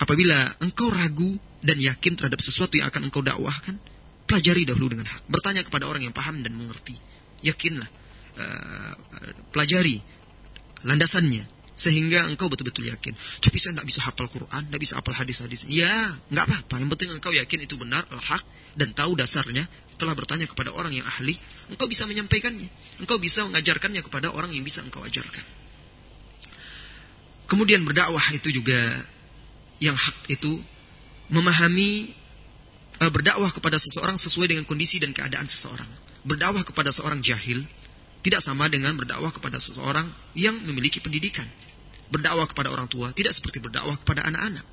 apabila engkau ragu dan yakin terhadap sesuatu yang akan engkau dakwahkan, pelajari dahulu dengan hak. Bertanya kepada orang yang paham dan mengerti. Yakinlah, uh, pelajari landasannya sehingga engkau betul-betul yakin. Tapi saya tidak bisa hafal Quran, tidak bisa hafal hadis-hadis. Ya, nggak apa-apa. Yang penting engkau yakin itu benar, al-haq dan tahu dasarnya. Telah bertanya kepada orang yang ahli, engkau bisa menyampaikannya. Engkau bisa mengajarkannya kepada orang yang bisa engkau ajarkan. Kemudian berdakwah itu juga yang hak itu memahami uh, berdakwah kepada seseorang sesuai dengan kondisi dan keadaan seseorang. Berdakwah kepada seorang jahil tidak sama dengan berdakwah kepada seseorang yang memiliki pendidikan. Berdakwah kepada orang tua tidak seperti berdakwah kepada anak-anak.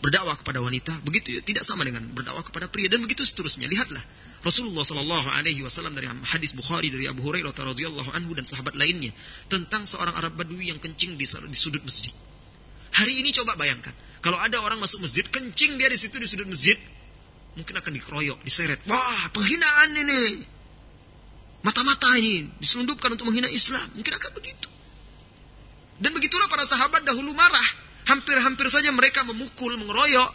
Berdakwah kepada wanita begitu ya, tidak sama dengan berdakwah kepada pria dan begitu seterusnya. Lihatlah Rasulullah Shallallahu Alaihi Wasallam dari hadis Bukhari dari Abu Hurairah radhiyallahu anhu dan sahabat lainnya tentang seorang Arab Badui yang kencing di, di sudut masjid. Hari ini coba bayangkan kalau ada orang masuk masjid, kencing dia di situ di sudut masjid, mungkin akan dikeroyok, diseret. Wah, penghinaan ini. Mata-mata ini diselundupkan untuk menghina Islam. Mungkin akan begitu. Dan begitulah para sahabat dahulu marah. Hampir-hampir saja mereka memukul, mengeroyok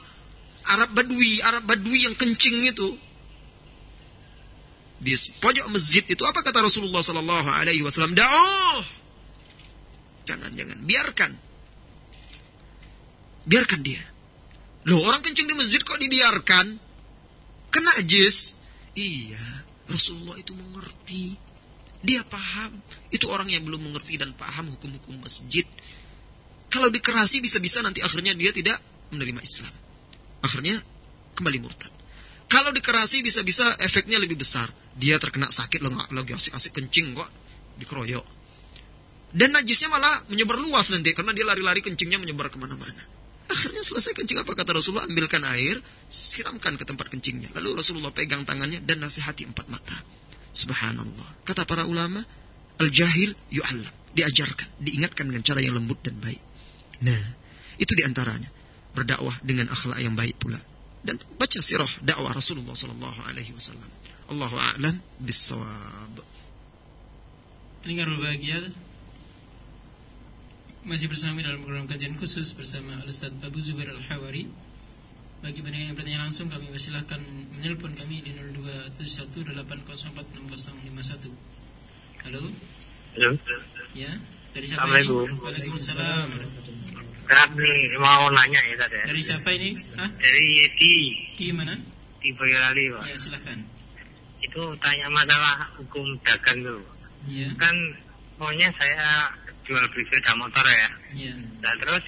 Arab Badui, Arab Badui yang kencing itu. Di pojok masjid itu apa kata Rasulullah Sallallahu Alaihi Wasallam? Da'oh, jangan jangan biarkan Biarkan dia. Loh orang kencing di masjid kok dibiarkan? Kena jis. Iya, Rasulullah itu mengerti. Dia paham. Itu orang yang belum mengerti dan paham hukum-hukum masjid. Kalau dikerasi bisa-bisa nanti akhirnya dia tidak menerima Islam. Akhirnya kembali murtad. Kalau dikerasi bisa-bisa efeknya lebih besar. Dia terkena sakit loh, lagi asik-asik kencing kok dikeroyok. Dan najisnya malah menyebar luas nanti karena dia lari-lari kencingnya menyebar ke mana-mana. Akhirnya selesai kencing apa kata Rasulullah? Ambilkan air, siramkan ke tempat kencingnya. Lalu Rasulullah pegang tangannya dan nasihati empat mata. Subhanallah. Kata para ulama, al-jahil yu'allam. Diajarkan, diingatkan dengan cara yang lembut dan baik. Nah, itu di antaranya. Berdakwah dengan akhlak yang baik pula. Dan baca sirah dakwah Rasulullah sallallahu alaihi wasallam. Allahu a'lam bissawab. Ini kan berbahagia masih bersama dalam program kajian khusus bersama Ustaz Abu Zubair Al-Hawari. Bagi pendengar yang bertanya langsung kami persilahkan menelpon kami di 0271804051. Halo. Halo. Ya, dari siapa Assalamualaikum. ini? Waalaikumsalam. Kami mau nanya ya tadi. Ya. Dari siapa ini? Hah? Dari Yeti. Di mana? Di Boyolali, Pak. Ya, silakan. Itu tanya masalah hukum dagang tuh. Ya. Kan maunya saya jual beli sepeda motor ya. Iya. Dan terus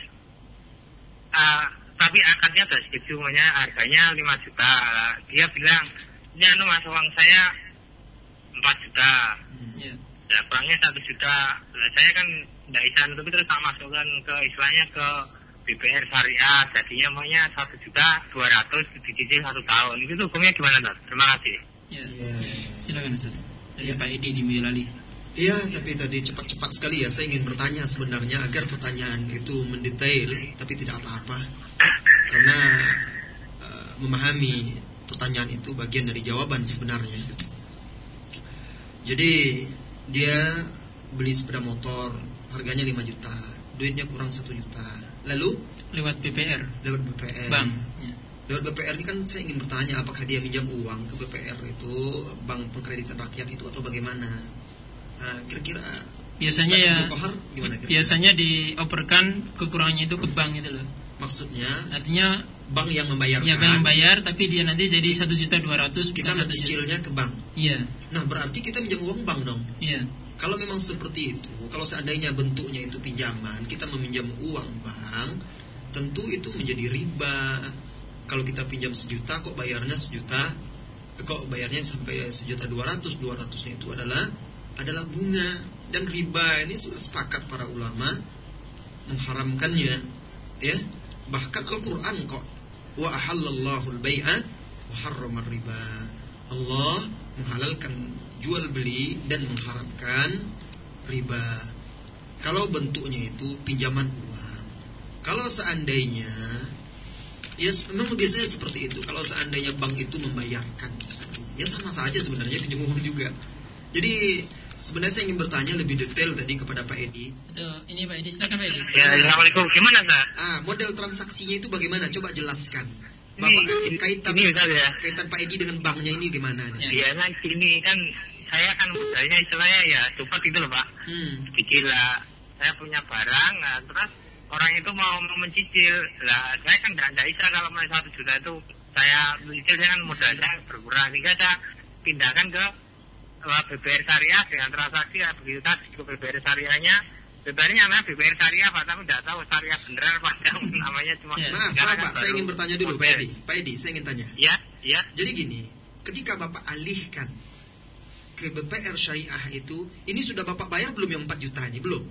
uh, tapi akadnya udah setuju maunya harganya 5 juta. Dia bilang, "Ini anu Mas uang saya 4 juta." Iya. Ya, kurangnya 1 juta. Nah, saya kan tidak bisa nutupi terus tak masukkan ke istilahnya ke BPR syariah jadinya maunya satu juta dua ratus dicicil satu tahun itu hukumnya gimana Dok? Terima kasih. Ya, ya. silakan Ustaz. dari Ya. Pak Edi di Boyolali. Iya, tapi tadi cepat-cepat sekali ya. Saya ingin bertanya sebenarnya agar pertanyaan itu mendetail, tapi tidak apa-apa. Karena eh, memahami pertanyaan itu bagian dari jawaban sebenarnya. Jadi dia beli sepeda motor, harganya 5 juta, duitnya kurang 1 juta. Lalu Lewat BPR, lewat BPR. bank. Ya. Lewat BPR ini kan saya ingin bertanya apakah dia minjam uang ke BPR itu bank pengkreditan rakyat itu atau bagaimana? Nah, kira-kira Biasanya ya, Qahar gimana kira-kira? biasanya dioperkan kekurangannya itu ke bank itu loh. Maksudnya Artinya bank yang membayarkan ya bank bayar tapi dia nanti jadi satu juta dua ratus kita mencicilnya ke bank. Iya, Nah, berarti kita minjam uang bank dong. iya. Kalau memang seperti itu, kalau seandainya bentuknya itu pinjaman, kita meminjam uang bank, tentu itu menjadi riba. Kalau kita pinjam sejuta, kok bayarnya sejuta, kok bayarnya sampai sejuta dua ratus, dua ratusnya itu adalah adalah bunga dan riba ini sudah sepakat para ulama mengharamkannya, ya. Bahkan Al-Quran kok wa ahallallahu al-bai'a wa harrama riba. Allah menghalalkan jual beli dan mengharamkan riba. Kalau bentuknya itu pinjaman uang. Kalau seandainya ya memang biasanya seperti itu. Kalau seandainya bank itu membayarkan misalnya, ya sama saja sebenarnya pinjam uang juga. Jadi sebenarnya saya ingin bertanya lebih detail tadi kepada Pak Edi. Itu ini Pak Edi, silakan Pak Edi. Ya, Assalamualaikum. Gimana, Ustaz? Ah, model transaksinya itu bagaimana? Coba jelaskan. Ini, Bapak ini, kaitan ini Ustaz ya. kaitan Pak Edi dengan banknya ini gimana? nih? Ya. Ya, kan gini kan saya kan modalnya istilahnya ya cepat gitu loh, Pak. Hmm. Cicil lah. Saya punya barang, nah, terus orang itu mau, mau mencicil. Lah, saya kan nggak bisa kalau mau satu juta itu saya mencicil saya kan modalnya berkurang. Sehingga saya pindahkan ke uh, BBR Syariah dengan transaksi ya begitu tadi ke BBR Syariahnya. BBR-nya namanya BBR Syariah, Pak, tapi nggak tahu Syariah beneran apa *laughs* namanya cuma. Ya. Maaf, maaf kan Pak, saya ingin bertanya dulu Pak. Edi. Pak Edi, saya ingin tanya. Ya, ya. Jadi gini, ketika Bapak alihkan ke BPR Syariah itu, ini sudah Bapak bayar belum yang 4 juta ini? Belum.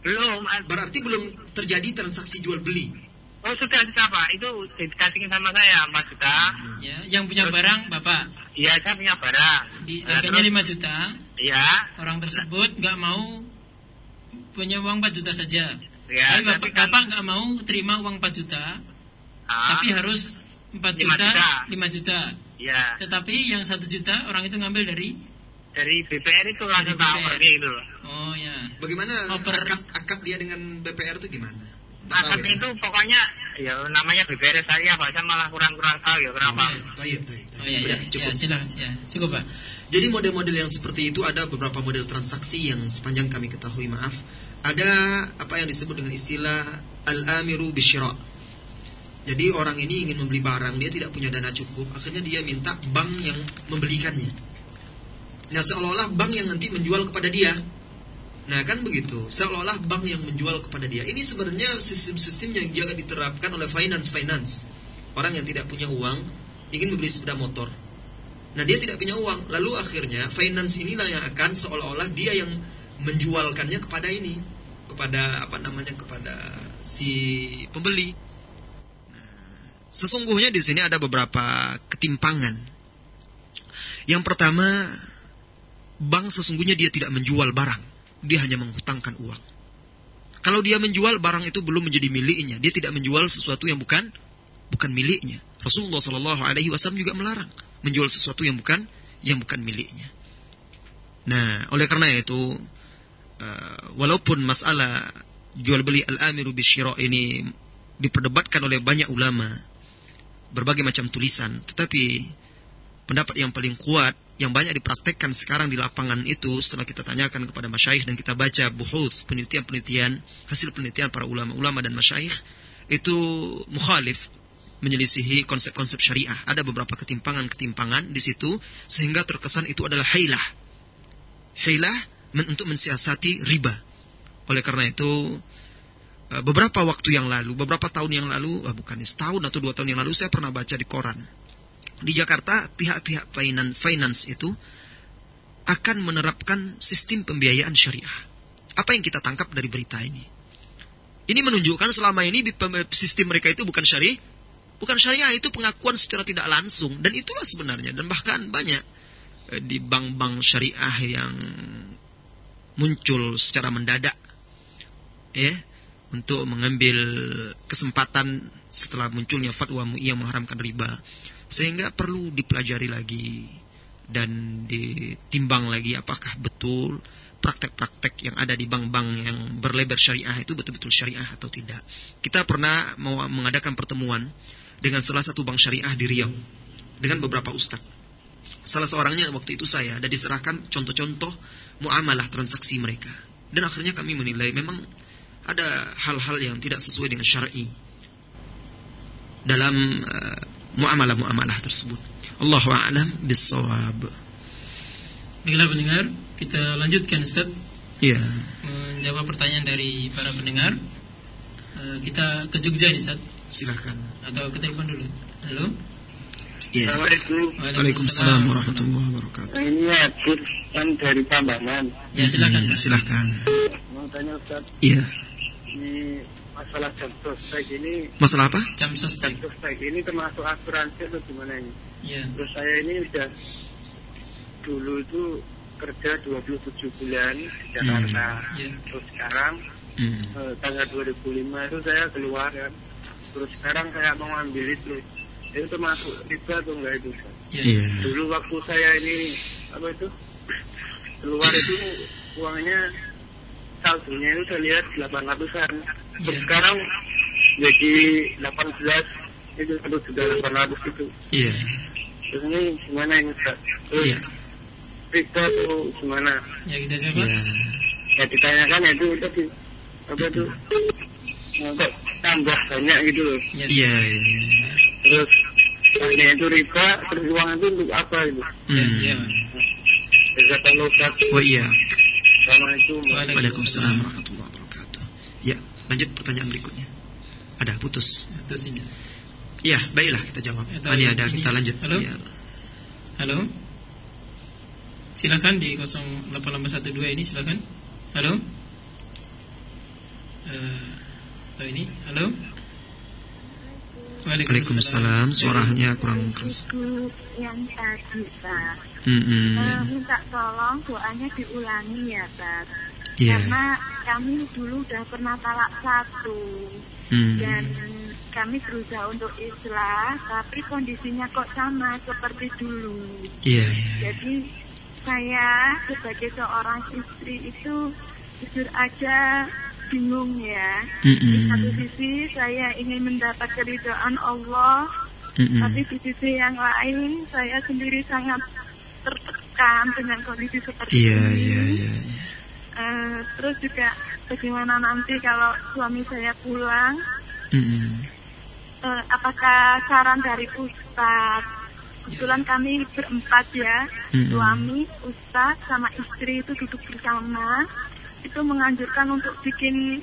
Belum. Berarti belum terjadi transaksi jual beli. Oh sudah sudah Pak, itu dikasihin sama saya 4 juta. Ya, yang punya barang Bapak Iya saya punya barang. di Nah, harganya terus- 5 juta, Iya. orang tersebut nggak mau punya uang 4 juta saja. Ya, tapi Bapak, tapi kan- Bapak nggak mau terima uang 4 juta, Ah, tapi harus 4 Lima juta, juta. 5 juta. Iya. Tetapi yang 1 juta orang itu ngambil dari Dari BPR itu langsung BPR. pergi loh. Oh ya. Bagaimana Oper- akad, akad dia dengan BPR itu gimana? Tahu ya? itu pokoknya ya namanya BPR saya Pak, saya malah kurang-kurang tahu ya kenapa. Tayyip, tayyip, tayyip. Oh ya, ya, Udah, ya, cukup. silakan. Ya, cukup Pak. Jadi model-model yang seperti itu ada beberapa model transaksi yang sepanjang kami ketahui maaf ada apa yang disebut dengan istilah al-amiru bisyira. Jadi orang ini ingin membeli barang, dia tidak punya dana cukup, akhirnya dia minta bank yang membelikannya. Nah, seolah-olah bank yang nanti menjual kepada dia. Nah, kan begitu. Seolah-olah bank yang menjual kepada dia. Ini sebenarnya sistem-sistem yang juga diterapkan oleh finance-finance. Orang yang tidak punya uang ingin membeli sepeda motor. Nah dia tidak punya uang Lalu akhirnya finance inilah yang akan Seolah-olah dia yang menjualkannya kepada ini Kepada apa namanya Kepada si pembeli nah, Sesungguhnya di sini ada beberapa ketimpangan Yang pertama Bank sesungguhnya dia tidak menjual barang Dia hanya menghutangkan uang. Kalau dia menjual barang itu belum menjadi miliknya. Dia tidak menjual sesuatu yang bukan Bukan miliknya. Rasulullah Shallallahu Alaihi Wasallam juga melarang menjual sesuatu yang bukan yang bukan miliknya. Nah, oleh karena itu, uh, walaupun masalah jual beli al-amiru bisyira ini diperdebatkan oleh banyak ulama, berbagai macam tulisan, tetapi pendapat yang paling kuat yang banyak dipraktekkan sekarang di lapangan itu setelah kita tanyakan kepada masyaikh dan kita baca buhut penelitian-penelitian hasil penelitian para ulama-ulama dan masyaikh itu mukhalif menyelisihi konsep-konsep syariah. Ada beberapa ketimpangan-ketimpangan di situ sehingga terkesan itu adalah hilah. Hilah men untuk mensiasati riba. Oleh karena itu eh, beberapa waktu yang lalu, beberapa tahun yang lalu, eh, bukan setahun atau dua tahun yang lalu saya pernah baca di koran. Di Jakarta pihak-pihak finance, itu akan menerapkan sistem pembiayaan syariah. Apa yang kita tangkap dari berita ini? Ini menunjukkan selama ini sistem mereka itu bukan syariah, bukan syariah itu pengakuan secara tidak langsung dan itulah sebenarnya dan bahkan banyak eh, di bank-bank syariah yang muncul secara mendadak ya untuk mengambil kesempatan setelah munculnya fatwa MUI yang mengharamkan riba sehingga perlu dipelajari lagi dan ditimbang lagi apakah betul praktek-praktek yang ada di bank-bank yang berlebar syariah itu betul-betul syariah atau tidak. Kita pernah mau mengadakan pertemuan dengan salah satu bank syariah di Riau dengan beberapa ustadz. Salah seorangnya waktu itu saya dan diserahkan contoh-contoh muamalah transaksi mereka. Dan akhirnya kami menilai memang ada hal-hal yang tidak sesuai dengan syar'i dalam uh, muamalah-muamalah tersebut. Allahu a'lam bissawab. Baiklah pendengar, kita lanjutkan Ustaz. Iya. Menjawab pertanyaan dari para pendengar. Uh, kita ke Jogja nih Ustaz. Silakan. Atau ke telepon dulu. Halo. Iya. Assalamualaikum. Waalaikumsalam warahmatullahi wabarakatuh. Ini Adil kan dari Pambangan. Ya silakan. Pak. silakan. Mau tanya Ustaz, Iya. ini masalah jam sostek ini Masalah apa? Jam jam sostek. sostek ini termasuk asuransi atau gimana ini? Ya. Terus saya ini udah dulu itu kerja 27 bulan di Jakarta. Hmm. Ya. Terus sekarang Hmm. eh, tanggal 2005 itu saya keluar kan. Terus sekarang saya mau ambil itu. Itu termasuk riba atau enggak itu? Ya. Iya. Dulu waktu saya ini apa itu keluar itu uangnya saldonya itu saya lihat 800-an. Iya. sekarang jadi 18 itu satu juta 800 itu. Iya. Terus ini gimana ini Ustaz? Terus Iya. riba atau gimana? Ya kita coba. Iya. Ya ditanyakan ya itu tadi apa itu kok tambah banyak gitu loh. Ya. Iya. iya. Terus tanya itu riba, terus uang itu untuk apa itu? Ya, Hmm. ya. Bisa kalau Ustaz Oh iya. Assalamualaikum. Waalaikumsalam. Lanjut pertanyaan berikutnya. Ada putus. Terus ini. Ya, baiklah kita jawab. Atau Ah, ini ada ini. kita lanjut. Halo? Ya. Halo. Silakan di 08812 ini silakan. Halo. Eh, atau ini. Halo. Waalaikumsalam. Suaranya kurang keras. Yang tadi, Pak. Hmm. Eh, minta tolong doanya diulangi ya, Pak. Iya. Karena kami dulu udah pernah talak satu Hmm. dan kami berusaha untuk islah, tapi kondisinya kok sama seperti dulu. Iya, iya. Jadi saya sebagai seorang istri itu jujur aja bingung ya. Di satu sisi saya ingin mendapat keridhaan Allah, Mm-mm. tapi di sisi yang lain saya sendiri sangat tertekan dengan kondisi seperti Iya, ini. iya, iya. Eh, terus juga bagaimana nanti kalau suami saya pulang, Mm-mm. eh, apakah saran dari Ustadz? Kebetulan kami berempat ya, Mm-mm. suami, Ustadz, sama istri itu duduk bersama, itu menganjurkan untuk bikin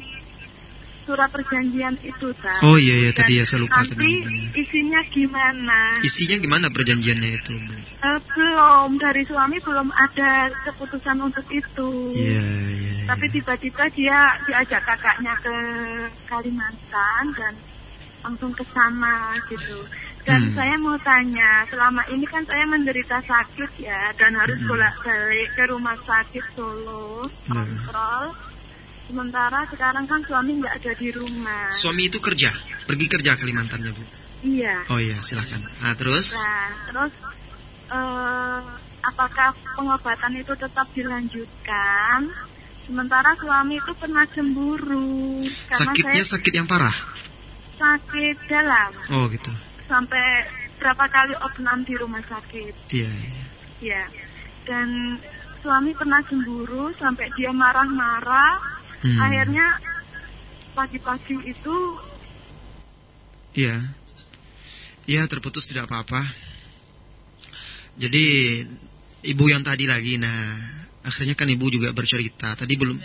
surat perjanjian itu, Ustadz. Oh iya, iya. Dan Tadi ya saya lupa Nanti tadi. isinya gimana? Isinya gimana perjanjiannya itu? Bu? Eh, belum dari suami belum ada keputusan untuk itu. Iya, iya. iya. Tapi tiba-tiba dia diajak kakaknya ke Kalimantan dan langsung ke sana gitu. Dan Hmm. saya mau tanya, selama ini kan saya menderita sakit ya dan harus Hmm. bolak-balik ke rumah sakit Solo, Nah. kontrol. Sementara sekarang kan suami nggak ada di rumah. Suami itu kerja, pergi kerja Kalimantannya, Bu. iya. Oh iya, silakan. Nah, terus? Nah, terus eh, apakah pengobatan itu tetap dilanjutkan? Sementara suami itu pernah cemburu Sakitnya saya sakit yang parah. sakit dalam Oh gitu. sampai berapa kali opnam di rumah sakit, Iya, iya. ya. Dan suami pernah cemburu sampai dia marah-marah. Hmm. Akhirnya pagi-pagi itu Iya. Iya, terputus tidak apa-apa. Jadi ibu yang tadi lagi nah, akhirnya kan ibu juga bercerita. Tadi belum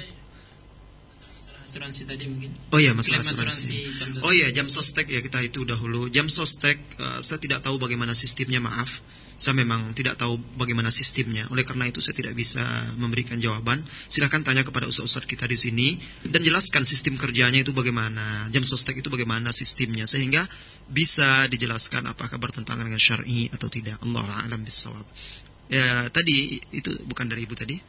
Asuransi tadi mungkin. Oh iya masalah asuransi. jam sostek. Oh iya jam sostek ya kita itu dahulu. Jam sostek eh, saya tidak tahu bagaimana sistemnya maaf. Saya memang tidak tahu bagaimana sistemnya. Oleh karena itu saya tidak bisa memberikan jawaban. Silahkan tanya kepada ustaz-ustaz kita di sini dan jelaskan sistem kerjanya itu bagaimana. Jam sostek itu bagaimana sistemnya sehingga bisa dijelaskan apakah bertentangan dengan syar'i atau tidak. Allah a'lam bissawab. Ya, tadi itu bukan dari ibu tadi.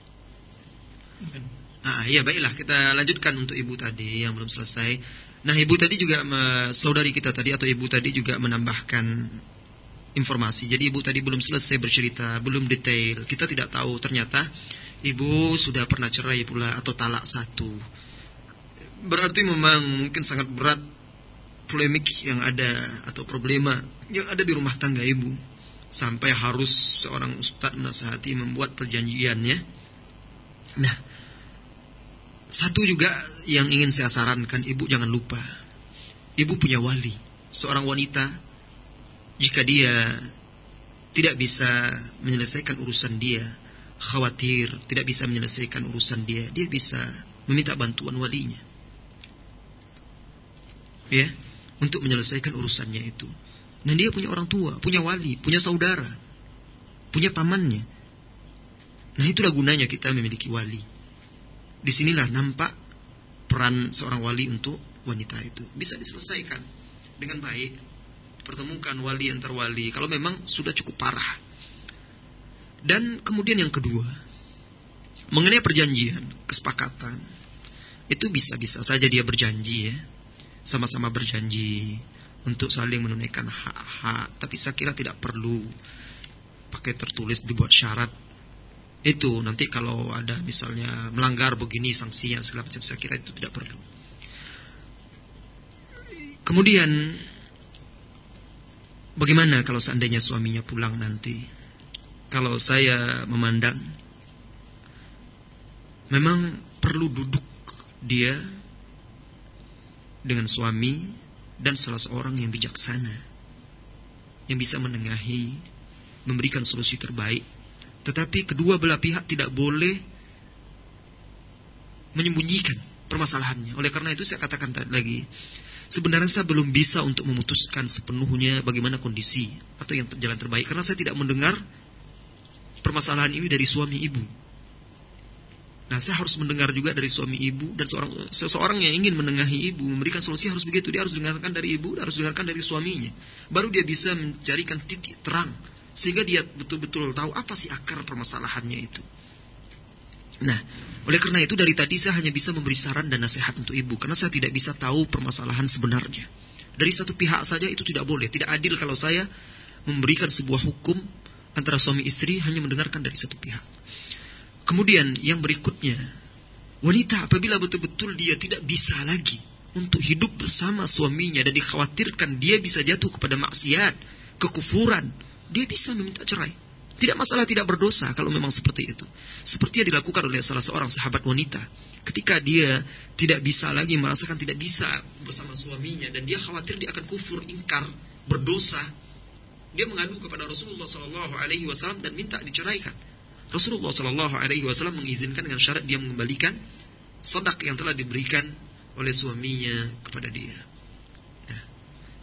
Bukan. Ah, iya baiklah kita lanjutkan untuk ibu tadi yang belum selesai. Nah, ibu tadi juga saudari kita tadi atau ibu tadi juga menambahkan informasi. Jadi ibu tadi belum selesai bercerita, belum detail. Kita tidak tahu ternyata ibu sudah pernah cerai pula atau talak satu. Berarti memang mungkin sangat berat polemik yang ada atau problema yang ada di rumah tangga ibu sampai harus seorang ustadz menasihati membuat perjanjiannya. Nah, satu juga yang ingin saya sarankan ibu jangan lupa. Ibu punya wali, seorang wanita jika dia tidak bisa menyelesaikan urusan dia, khawatir tidak bisa menyelesaikan urusan dia, dia bisa meminta bantuan walinya. Ya, untuk menyelesaikan urusannya itu. Dan dia punya orang tua, punya wali, punya saudara, punya pamannya. Nah, itulah gunanya kita memiliki wali di sinilah nampak peran seorang wali untuk wanita itu bisa diselesaikan dengan baik pertemukan wali antar wali kalau memang sudah cukup parah. Dan kemudian yang kedua mengenai perjanjian kesepakatan itu bisa-bisa saja dia berjanji ya. Sama-sama berjanji untuk saling menunaikan hak-hak tapi saya kira tidak perlu pakai tertulis dibuat syarat. Itu nanti kalau ada misalnya melanggar begini sanksinya segala macam saya kira itu tidak perlu. Kemudian bagaimana kalau seandainya suaminya pulang nanti? Kalau saya memandang memang perlu duduk dia dengan suami dan salah seorang yang bijaksana yang bisa menengahi memberikan solusi terbaik tetapi kedua belah pihak tidak boleh menyembunyikan permasalahannya. Oleh karena itu saya katakan tadi lagi, sebenarnya saya belum bisa untuk memutuskan sepenuhnya bagaimana kondisi atau yang jalan terbaik karena saya tidak mendengar permasalahan ini dari suami ibu. Nah, saya harus mendengar juga dari suami ibu dan seorang seseorang yang ingin menengahi ibu memberikan solusi harus begitu. Dia harus dengarkan dari ibu, harus dengarkan dari suaminya. Baru dia bisa mencarikan titik terang sehingga dia betul-betul tahu apa sih akar permasalahannya itu. Nah, oleh karena itu dari tadi saya hanya bisa memberi saran dan nasihat untuk ibu karena saya tidak bisa tahu permasalahan sebenarnya. Dari satu pihak saja itu tidak boleh, tidak adil kalau saya memberikan sebuah hukum antara suami istri hanya mendengarkan dari satu pihak. Kemudian yang berikutnya, wanita apabila betul-betul dia tidak bisa lagi untuk hidup bersama suaminya dan dikhawatirkan dia bisa jatuh kepada maksiat, kekufuran, dia bisa meminta cerai. Tidak masalah tidak berdosa kalau memang seperti itu. Seperti yang dilakukan oleh salah seorang sahabat wanita. Ketika dia tidak bisa lagi merasakan tidak bisa bersama suaminya dan dia khawatir dia akan kufur, ingkar, berdosa, dia mengadu kepada Rasulullah Wasallam dan minta diceraikan. Rasulullah Wasallam mengizinkan dengan syarat dia mengembalikan sodak yang telah diberikan oleh suaminya kepada dia. Nah,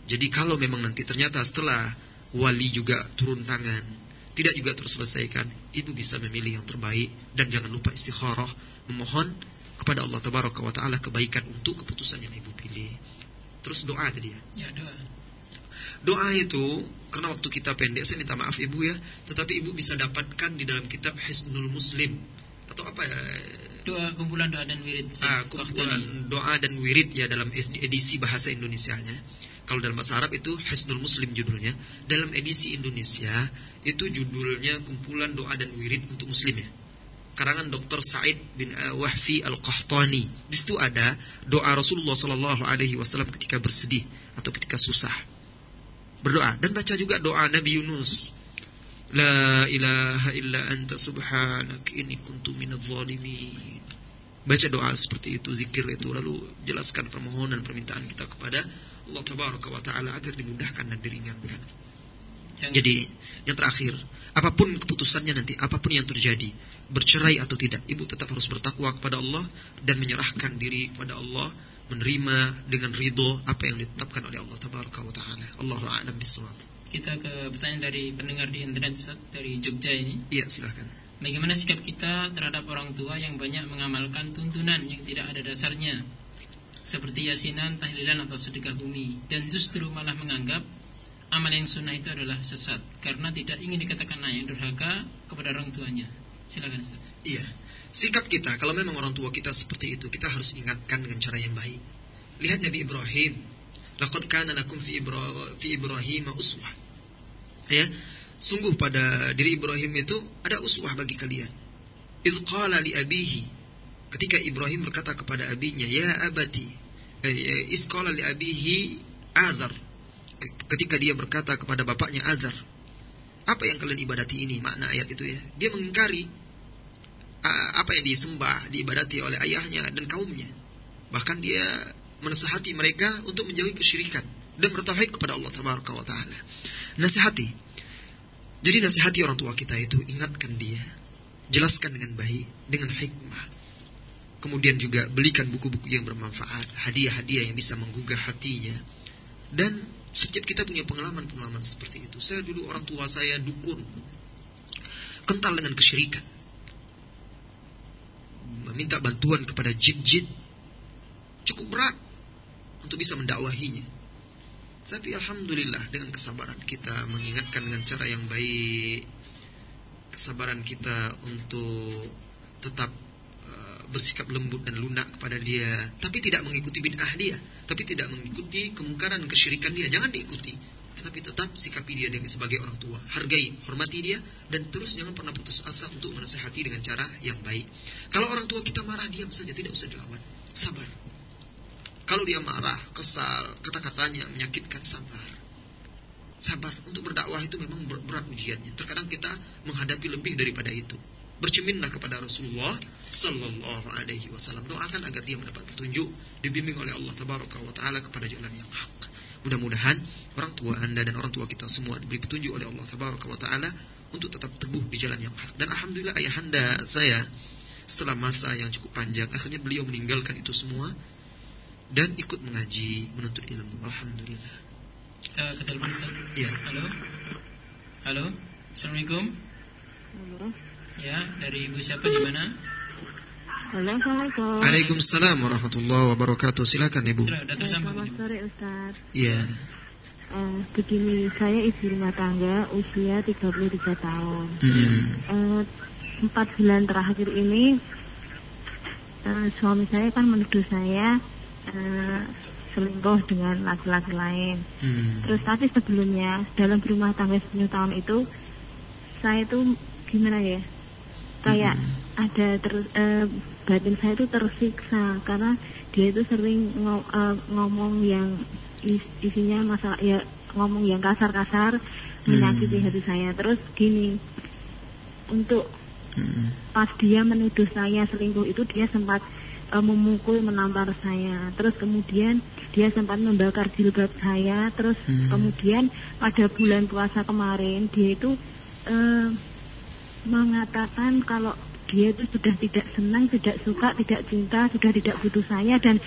jadi kalau memang nanti ternyata setelah wali juga turun tangan, tidak juga terselesaikan, ibu bisa memilih yang terbaik dan jangan lupa istikharah, memohon kepada Allah Tabaraka wa taala kebaikan untuk keputusan yang ibu pilih. Terus doa tadi ya. Ya, doa. Doa itu karena waktu kita pendek saya minta maaf ibu ya, tetapi ibu bisa dapatkan di dalam kitab Hisnul Muslim atau apa ya? Doa kumpulan doa dan wirid. Ah, kumpulan doa dan wirid ya dalam edisi bahasa Indonesianya kalau dalam bahasa Arab itu Hisnul Muslim judulnya. Dalam edisi Indonesia itu judulnya kumpulan doa dan wirid untuk muslim ya. Karangan Dr. Said bin uh, Wahfi Al-Qahtani. Di situ ada doa Rasulullah Sallallahu alaihi wasallam ketika bersedih atau ketika susah. Berdoa dan baca juga doa Nabi Yunus. La ilaha illa anta subhanak inni kuntu minadh zalimin. Baca doa seperti itu, zikir itu lalu jelaskan permohonan permintaan kita kepada Allah tabaraka wa taala agar dimudahkan dan diringankan. Yang Jadi yang terakhir, apa pun keputusannya nanti, apa pun yang terjadi, bercerai atau tidak, ibu tetap harus bertakwa kepada Allah dan menyerahkan diri kepada Allah, menerima dengan ridho apa yang ditetapkan oleh Allah tabaraka wa taala. Allahu a'lam bishawab. Kita ke pertanyaan dari pendengar di internet dari Jogja ini. Iya, silakan. Bagaimana sikap kita terhadap orang tua yang banyak mengamalkan tuntunan yang tidak ada dasarnya seperti yasinan, tahlilan atau sedekah bumi dan justru malah menganggap amal yang sunnah itu adalah sesat karena tidak ingin dikatakan ayah durhaka kepada orang tuanya. Silakan Ustaz. Iya. Sikap kita kalau memang orang tua kita seperti itu, kita harus ingatkan dengan cara yang baik. Lihat Nabi Ibrahim. Laqad kana lakum fi, Ibra Ibrahim uswah. Ya. Sungguh pada diri Ibrahim itu ada uswah bagi kalian. Idh qala li abihi. Ketika Ibrahim berkata kepada abinya, "Ya abati." Eh, iz qala li abihi Azar. Ketika dia berkata kepada bapaknya Azar, "Apa yang kalian ibadati ini?" Makna ayat itu ya. Dia mengingkari apa yang disembah, diibadati oleh ayahnya dan kaumnya. Bahkan dia menasihati mereka untuk menjauhi kesyirikan dan bertauhid kepada Allah Tabaraka wa taala. Nasihati. Jadi nasihati orang tua kita itu ingatkan dia, jelaskan dengan baik, dengan hikmah. Kemudian juga belikan buku-buku yang bermanfaat, hadiah-hadiah yang bisa menggugah hatinya. Dan setiap kita punya pengalaman-pengalaman seperti itu. Saya dulu orang tua saya dukun, kental dengan kesyirikan meminta bantuan kepada jin-jin cukup berat untuk bisa mendakwahinya. Tapi alhamdulillah dengan kesabaran kita mengingatkan dengan cara yang baik, kesabaran kita untuk tetap bersikap lembut dan lunak kepada dia, tapi tidak mengikuti bid'ah dia, tapi tidak mengikuti kemungkaran kesyirikan dia, jangan diikuti tetapi tetap sikapi dia dengan sebagai orang tua. Hargai, hormati dia dan terus jangan pernah putus asa untuk menasehati dengan cara yang baik. Kalau orang tua kita marah, diam saja, tidak usah dilawan. Sabar. Kalau dia marah, kesal, kata-katanya menyakitkan, sabar. Sabar. Untuk berdakwah itu memang berat ujiannya. Terkadang kita menghadapi lebih daripada itu. Bercerminlah kepada Rasulullah Sallallahu Alaihi Wasallam. Doakan agar dia mendapat petunjuk, dibimbing oleh Allah Tabaraka wa Taala kepada jalan yang hak. Mudah-mudahan orang tua Anda dan orang tua kita semua diberi petunjuk oleh Allah Tabaraka wa taala untuk tetap teguh di jalan yang hak. Dan alhamdulillah ayahanda saya setelah masa yang cukup panjang akhirnya beliau meninggalkan itu semua dan ikut mengaji, menuntut ilmu. Alhamdulillah. Ustaz. Ya. Halo. Halo. Assalamualaikum. Halo. Ya, dari Ibu siapa di mana? Halo, Assalamualaikum. Waalaikumsalam warahmatullahi wabarakatuh. Silakan Ibu. Sudah, tersambung. Selamat sore, Ustaz. Iya. Eh, begini, saya ibu rumah tangga usia 33 tahun. Hmm. Eh, Empat bulan terakhir ini eh, suami saya kan menuduh saya eh, selingkuh dengan laki-laki lain. Hmm. Terus tapi sebelumnya dalam berumah tangga 10 tahun itu saya itu gimana ya? Kayak ada terus eh, batin saya itu tersiksa karena dia itu sering eh, ngomong yang is- isinya masalah ya ngomong yang kasar-kasar menyakiti hati saya. Terus gini untuk Hmm. pas dia menuduh saya selingkuh itu dia sempat eh, memukul menampar saya terus kemudian dia sempat membakar jilbab saya terus Hmm. kemudian pada bulan puasa kemarin dia itu eh, mengatakan kalau dia itu sudah tidak senang tidak suka tidak cinta sudah tidak butuh saya dan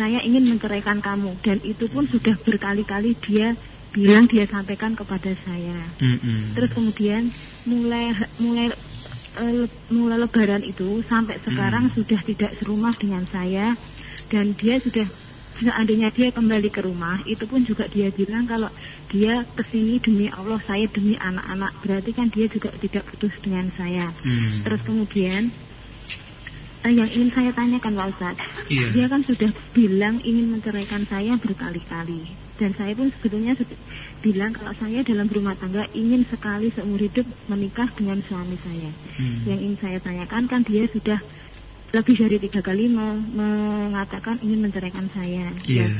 saya ingin menceraikan kamu. Dan itu pun sudah berkali-kali dia bilang dia sampaikan kepada saya. Hmm. Terus kemudian mulai mulai eh, mulai lebaran itu sampai sekarang sudah tidak serumah dengan saya. Dan dia sudah seandainya dia kembali ke rumah itu pun juga dia bilang kalau dia ke sini demi Allah saya demi anak-anak berarti kan dia juga tidak putus dengan saya. Hmm. Terus kemudian eh, yang ingin saya tanyakan Pak Ustadz, Iya. dia kan sudah bilang ingin menceraikan saya berkali-kali dan saya pun sebetulnya bilang kalau saya dalam rumah tangga ingin sekali seumur hidup menikah dengan suami saya. Hmm. Yang ingin saya tanyakan kan dia sudah lebih dari tiga kali me- mengatakan ingin menceraikan saya. Iya. Dan,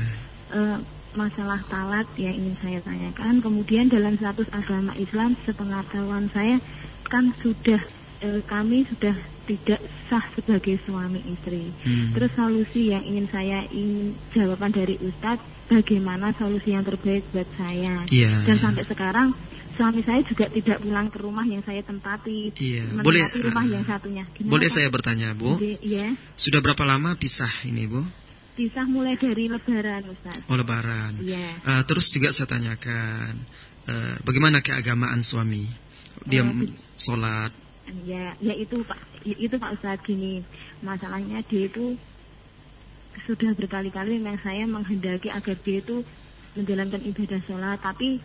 eh, masalah talat yang ingin saya tanyakan. Kemudian dalam status agama Islam, sepengetahuan saya kan sudah eh, kami sudah tidak sah sebagai suami istri. Hmm. Terus solusi yang ingin saya ingin jawaban dari Ustadz, bagaimana solusi yang terbaik buat saya? Iya. Dan sampai sekarang suami saya juga tidak pulang ke rumah yang saya tempati. Iya. Menempati Boleh, rumah uh, yang satunya. Gimana, Boleh Pak? saya bertanya, Bu? Iya. Sudah berapa lama pisah ini, Bu? Pisah mulai dari Lebaran, Ustaz. Oh, lebaran. Iya. Eh, terus juga saya tanyakan, eh, bagaimana keagamaan suami? Dia Eh, m- sholat. Ya, ya itu Pak, ya itu Pak Ustadz gini. Masalahnya dia itu sudah berkali-kali memang saya menghendaki agar dia itu menjalankan ibadah sholat, tapi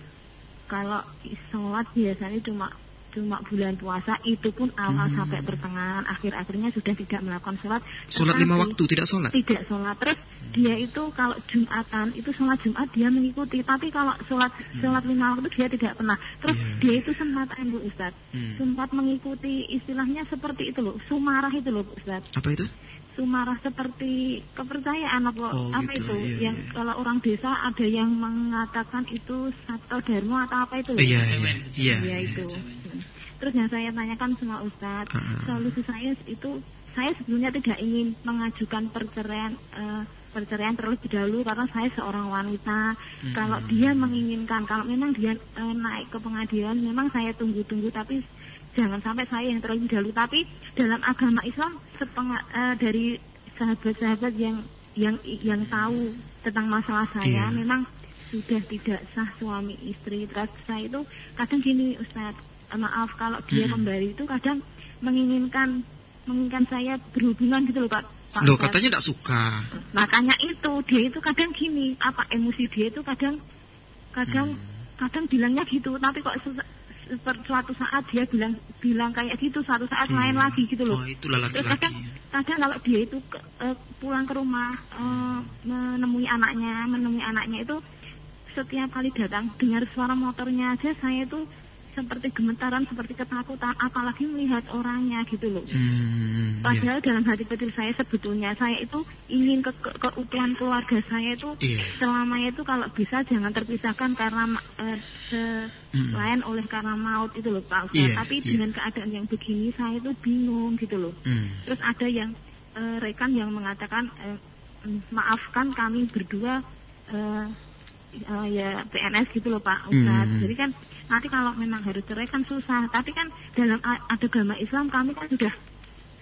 kalau sholat biasanya cuma cuma bulan puasa itu pun awal Hmm. sampai pertengahan akhir-akhirnya sudah tidak melakukan sholat Sholat lima waktu tidak sholat. tidak sholat terus dia itu kalau jumatan itu sholat jumat dia mengikuti tapi kalau sholat sholat lima waktu dia tidak pernah terus Iya. dia itu sempat bu Ustad Hmm. sempat mengikuti istilahnya seperti itu loh sumarah itu loh Bu Ustad Apa itu? Sumarah seperti kepercayaan apa Oh, apa gitu, itu iya, yang iya. kalau orang desa ada yang mengatakan itu satu dharma atau apa itu Iya, iya, Kejawen, iya. Ya itu. kejawen. Terus yang saya tanyakan sama Ustadz, Ah, ah. solusi saya itu saya sebelumnya tidak ingin mengajukan perceraian eh, perceraian terlebih dahulu karena saya seorang wanita. Kalau dia menginginkan, kalau memang dia eh, naik ke pengadilan, memang saya tunggu-tunggu tapi jangan sampai saya yang terlebih dahulu. Tapi dalam agama Islam setengah eh, dari sahabat-sahabat yang yang yang tahu tentang masalah saya, Iya. memang sudah tidak sah suami istri. Terus saya itu kadang gini Ustadz, eh, maaf kalau dia Mm-mm. kembali itu kadang menginginkan menginginkan saya berhubungan gitu loh Pak. Pak Loh, katanya tidak suka. Makanya itu dia itu kadang gini, apa emosi dia itu kadang kadang Hmm. kadang bilangnya gitu, tapi kok suatu saat dia bilang bilang kayak gitu, suatu saat lain Iya. lagi gitu loh. Oh, itulah Terus laki-laki. kadang, kadang kalau dia itu ke- eh, pulang ke rumah eh, menemui anaknya, menemui anaknya itu setiap kali datang dengar suara motornya aja saya itu seperti gemetaran, seperti ketakutan, apalagi melihat orangnya gitu loh. Hmm, iya. Padahal dalam hati kecil saya sebetulnya saya itu ingin ke, ke- keutuhan keluarga saya itu Iya. selamanya itu kalau bisa jangan terpisahkan karena eh, selain oleh karena maut itu loh Pak Ustaz. Iya, Tapi iya. dengan keadaan yang begini saya itu bingung gitu loh. Hmm. Terus ada yang eh, rekan yang mengatakan mm, maafkan kami berdua eh, eh, ya PNS gitu loh Pak Ustaz. Hmm. Jadi kan nanti kalau memang harus cerai kan susah. Tapi kan dalam agama Islam kami kan sudah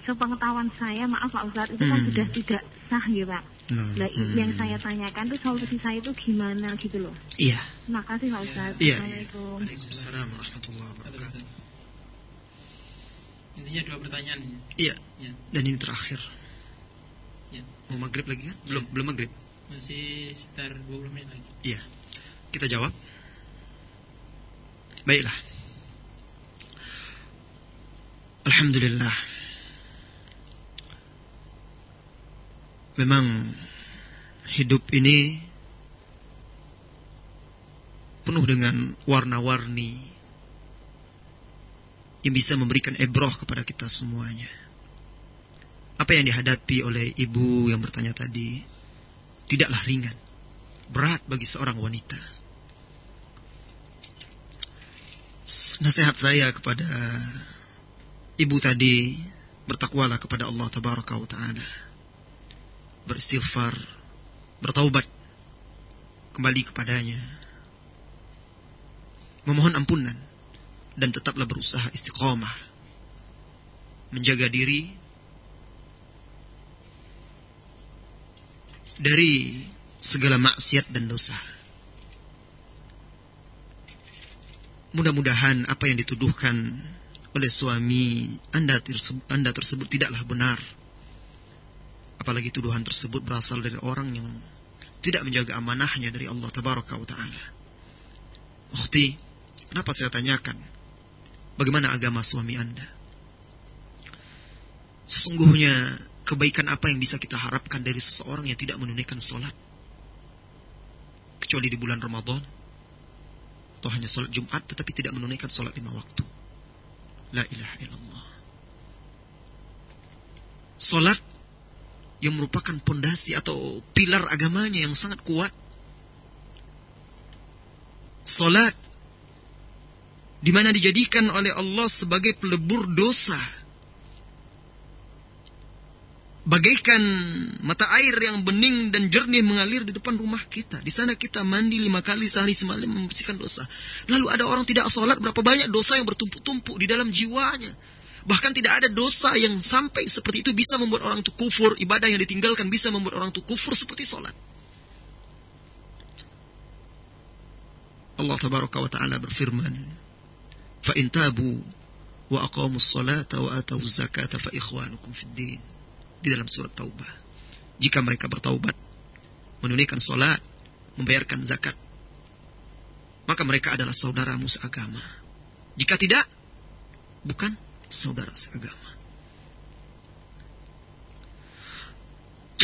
sepengetahuan saya maaf Pak Ustaz itu kan Hmm. sudah tidak sah ya Pak. Nah, Nah, hmm. yang saya tanyakan tuh solusi saya itu gimana gitu loh. Iya. Terima kasih Pak Ustaz. Iya. Assalamualaikum. Waalaikumsalam warahmatullahi wabarakatuh. Intinya dua pertanyaan. Iya. Ya, Dan ini terakhir. ya. Mau maghrib lagi kan? Belum, belum maghrib. Masih sekitar 20 menit lagi. Iya. Kita jawab. Baiklah. Alhamdulillah. Memang hidup ini penuh dengan warna-warni yang bisa memberikan ebroh kepada kita semuanya. Apa yang dihadapi oleh ibu yang bertanya tadi tidaklah ringan, berat bagi seorang wanita. Nasihat saya kepada ibu tadi bertakwalah kepada Allah tabaraka wa taala. Beristighfar, bertaubat kembali kepadanya. Memohon ampunan dan tetaplah berusaha istiqomah. Menjaga diri dari segala maksiat dan dosa. Mudah-mudahan apa yang dituduhkan oleh suami Anda tersebut, anda tersebut tidaklah benar. Apalagi tuduhan tersebut berasal dari orang yang tidak menjaga amanahnya dari Allah Tabaraka wa Ta'ala. Ukhti, kenapa saya tanyakan? Bagaimana agama suami Anda? Sesungguhnya kebaikan apa yang bisa kita harapkan dari seseorang yang tidak menunaikan sholat? Kecuali di bulan Ramadan. Atau hanya sholat Jumat tetapi tidak menunaikan sholat lima waktu. La ilaha illallah. Sholat yang merupakan pondasi atau pilar agamanya yang sangat kuat. Sholat di mana dijadikan oleh Allah sebagai pelebur dosa bagaikan mata air yang bening dan jernih mengalir di depan rumah kita. Di sana kita mandi lima kali sehari semalam membersihkan dosa. Lalu ada orang tidak sholat, berapa banyak dosa yang bertumpuk-tumpuk di dalam jiwanya. Bahkan tidak ada dosa yang sampai seperti itu bisa membuat orang itu kufur. Ibadah yang ditinggalkan bisa membuat orang itu kufur seperti sholat. Allah tabaraka wa ta'ala berfirman, فَإِن تَابُوا وَأَقَامُوا الصَّلَاةَ وَآتَوُا الزَّكَاةَ فَإِخْوَانُكُمْ فِي الدِّينِ di dalam surat Taubah. Jika mereka bertaubat, menunaikan salat, membayarkan zakat, maka mereka adalah saudaramu seagama. Jika tidak, bukan saudara seagama.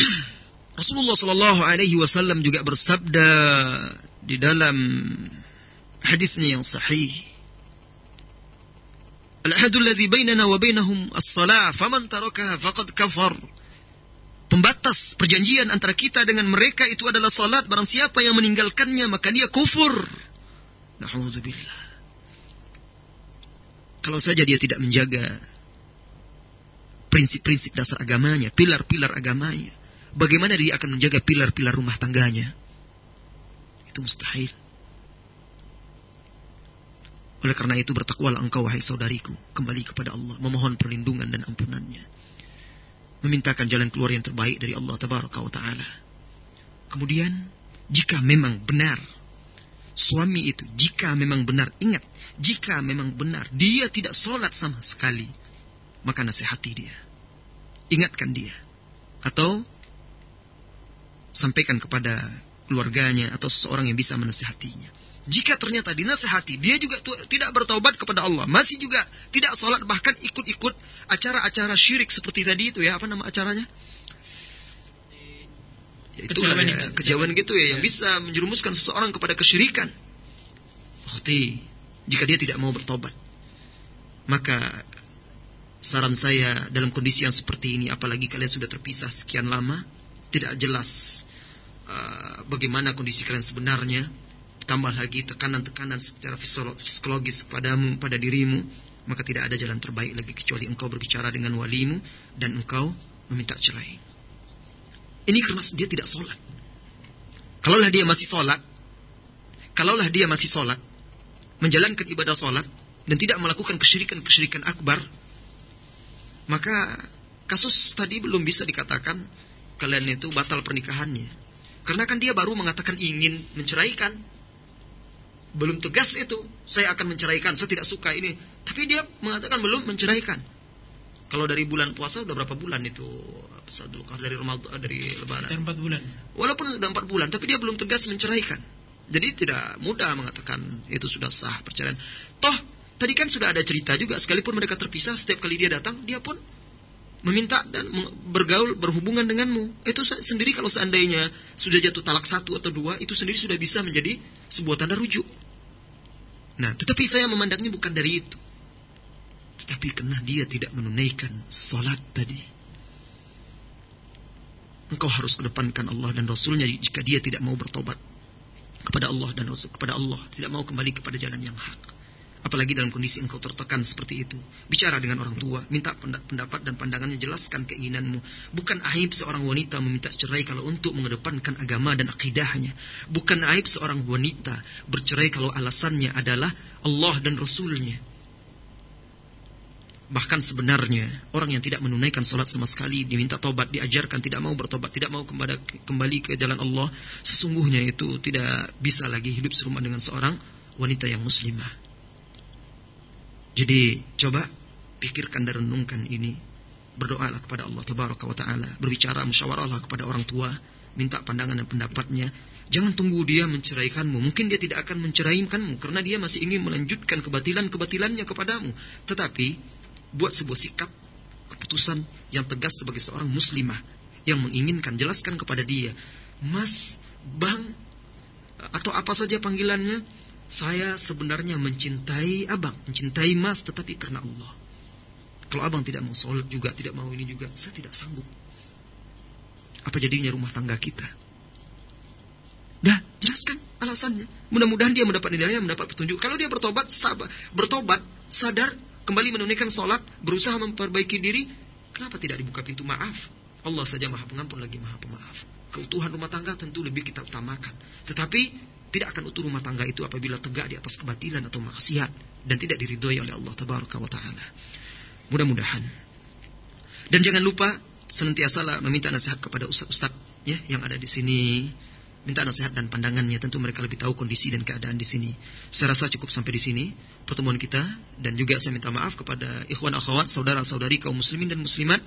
*clears throat* Rasulullah Shallallahu Alaihi Wasallam juga bersabda di dalam hadisnya yang sahih. Al-ahadu alladhi bainana wa bainahum as-salah faman tarakaha faqad kafar. Pembatas perjanjian antara kita dengan mereka itu adalah salat barang siapa yang meninggalkannya maka dia kufur. Na'udzubillah. Kalau saja dia tidak menjaga prinsip-prinsip dasar agamanya, pilar-pilar agamanya, bagaimana dia akan menjaga pilar-pilar rumah tangganya? Itu mustahil. Oleh karena itu bertakwalah engkau wahai saudariku, kembali kepada Allah, memohon perlindungan dan ampunannya. Memintakan jalan keluar yang terbaik dari Allah tabaraka wa taala. Kemudian, jika memang benar suami itu, jika memang benar, ingat, jika memang benar dia tidak sholat sama sekali, maka nasihati dia. Ingatkan dia. Atau sampaikan kepada keluarganya atau seseorang yang bisa menasihatinya. Jika ternyata dinasehati, dia juga tidak bertobat kepada Allah, masih juga tidak sholat, bahkan ikut-ikut acara-acara syirik seperti tadi itu ya, apa nama acaranya? Ya, itulah kejawan, ya, gitu ya, yang ya. bisa menjerumuskan seseorang kepada kesyirikan. Ukhti, jika dia tidak mau bertobat, maka saran saya dalam kondisi yang seperti ini, apalagi kalian sudah terpisah sekian lama, tidak jelas uh, bagaimana kondisi kalian sebenarnya, tambah lagi tekanan-tekanan secara psikologis kepadamu, pada dirimu, maka tidak ada jalan terbaik lagi kecuali engkau berbicara dengan walimu dan engkau meminta cerai. Ini karena dia tidak sholat. Kalaulah dia masih sholat, kalaulah dia masih sholat, menjalankan ibadah sholat, dan tidak melakukan kesyirikan-kesyirikan akbar, maka kasus tadi belum bisa dikatakan kalian itu batal pernikahannya. Karena kan dia baru mengatakan ingin menceraikan belum tegas itu saya akan menceraikan. Saya tidak suka ini. Tapi dia mengatakan belum menceraikan. Kalau dari bulan puasa udah berapa bulan itu? Dari Ramadan dari Lebaran? Empat bulan. Walaupun sudah empat bulan tapi dia belum tegas menceraikan. Jadi tidak mudah mengatakan itu sudah sah perceraian. Toh tadi kan sudah ada cerita juga sekalipun mereka terpisah setiap kali dia datang dia pun meminta dan bergaul berhubungan denganmu. Itu sendiri kalau seandainya sudah jatuh talak satu atau dua itu sendiri sudah bisa menjadi sebuah tanda rujuk nah tetapi saya memandangnya bukan dari itu. Tetapi karena dia tidak menunaikan salat tadi. Engkau harus kedepankan Allah dan Rasulnya jika dia tidak mau bertobat kepada Allah dan Rasul kepada Allah tidak mau kembali kepada jalan yang hak Apalagi dalam kondisi engkau tertekan seperti itu. Bicara dengan orang tua, minta pendapat dan pandangannya, jelaskan keinginanmu. Bukan aib seorang wanita meminta cerai kalau untuk mengedepankan agama dan akidahnya. Bukan aib seorang wanita bercerai kalau alasannya adalah Allah dan Rasulnya. Bahkan sebenarnya orang yang tidak menunaikan sholat sama sekali diminta tobat, diajarkan tidak mau bertobat, tidak mau kembali, kembali ke jalan Allah, sesungguhnya itu tidak bisa lagi hidup serumah dengan seorang wanita yang muslimah. Jadi coba pikirkan dan renungkan ini. Berdoalah kepada Allah Tabaraka wa Ta'ala. Berbicara musyawarahlah kepada orang tua. Minta pandangan dan pendapatnya. Jangan tunggu dia menceraikanmu. Mungkin dia tidak akan menceraikanmu. Karena dia masih ingin melanjutkan kebatilan-kebatilannya kepadamu. Tetapi buat sebuah sikap keputusan yang tegas sebagai seorang muslimah. Yang menginginkan jelaskan kepada dia. Mas, bang, atau apa saja panggilannya saya sebenarnya mencintai abang, mencintai mas, tetapi karena Allah. Kalau abang tidak mau sholat juga, tidak mau ini juga, saya tidak sanggup. Apa jadinya rumah tangga kita? Dah, jelaskan alasannya. Mudah-mudahan dia mendapat hidayah, mendapat petunjuk. Kalau dia bertobat, sabar, bertobat, sadar, kembali menunaikan sholat, berusaha memperbaiki diri, kenapa tidak dibuka pintu maaf? Allah saja maha pengampun lagi maha pemaaf. Keutuhan rumah tangga tentu lebih kita utamakan. Tetapi tidak akan utuh rumah tangga itu apabila tegak di atas kebatilan atau maksiat dan tidak diridhoi oleh Allah tabaraka wa taala. Mudah-mudahan. Dan jangan lupa senantiasa meminta nasihat kepada ustaz-ustaz ya yang ada di sini. Minta nasihat dan pandangannya tentu mereka lebih tahu kondisi dan keadaan di sini. Saya rasa cukup sampai di sini pertemuan kita dan juga saya minta maaf kepada ikhwan akhwat, saudara-saudari kaum muslimin dan muslimat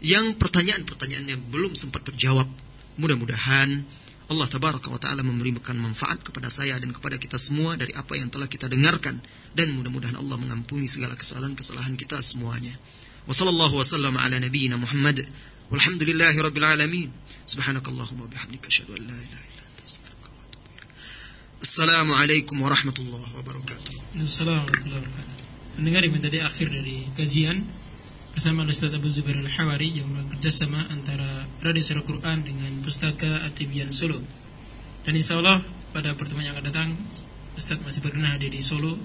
yang pertanyaan-pertanyaannya belum sempat terjawab. Mudah-mudahan Allah tabaraka wa taala memberikan manfaat kepada saya dan kepada kita semua dari apa yang telah kita dengarkan dan mudah-mudahan Allah mengampuni segala kesalahan-kesalahan kita semuanya. Wassallallahu wasallam ala nabiyyina Muhammad walhamdulillahi rabbil alamin. Subhanakallahumma bihamdika asyhadu an la ilaha illa anta astaghfiruka wa atubu ilaik. Assalamualaikum warahmatullahi wabarakatuh. Assalamualaikum warahmatullahi wabarakatuh. Mendengar yang tadi akhir dari kajian bersama Ustaz Abu Zubair Al-Hawari yang bekerja sama antara Radio Surah Quran dengan Pustaka Atibian Solo. Dan insya Allah pada pertemuan yang akan datang Ustaz masih berkenan hadir di Solo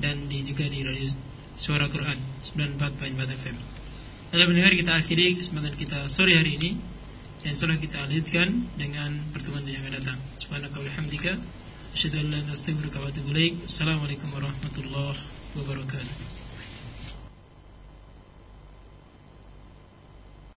dan di juga di Radio Suara Quran 94.4 FM. Pada mendengar kita akhiri kesempatan kita sore hari ini dan insya Allah kita lanjutkan dengan pertemuan yang akan datang. Subhanaka wa bihamdika asyhadu an la ilaha illa anta astaghfiruka wa atubu ilaik. Assalamualaikum warahmatullahi wabarakatuh.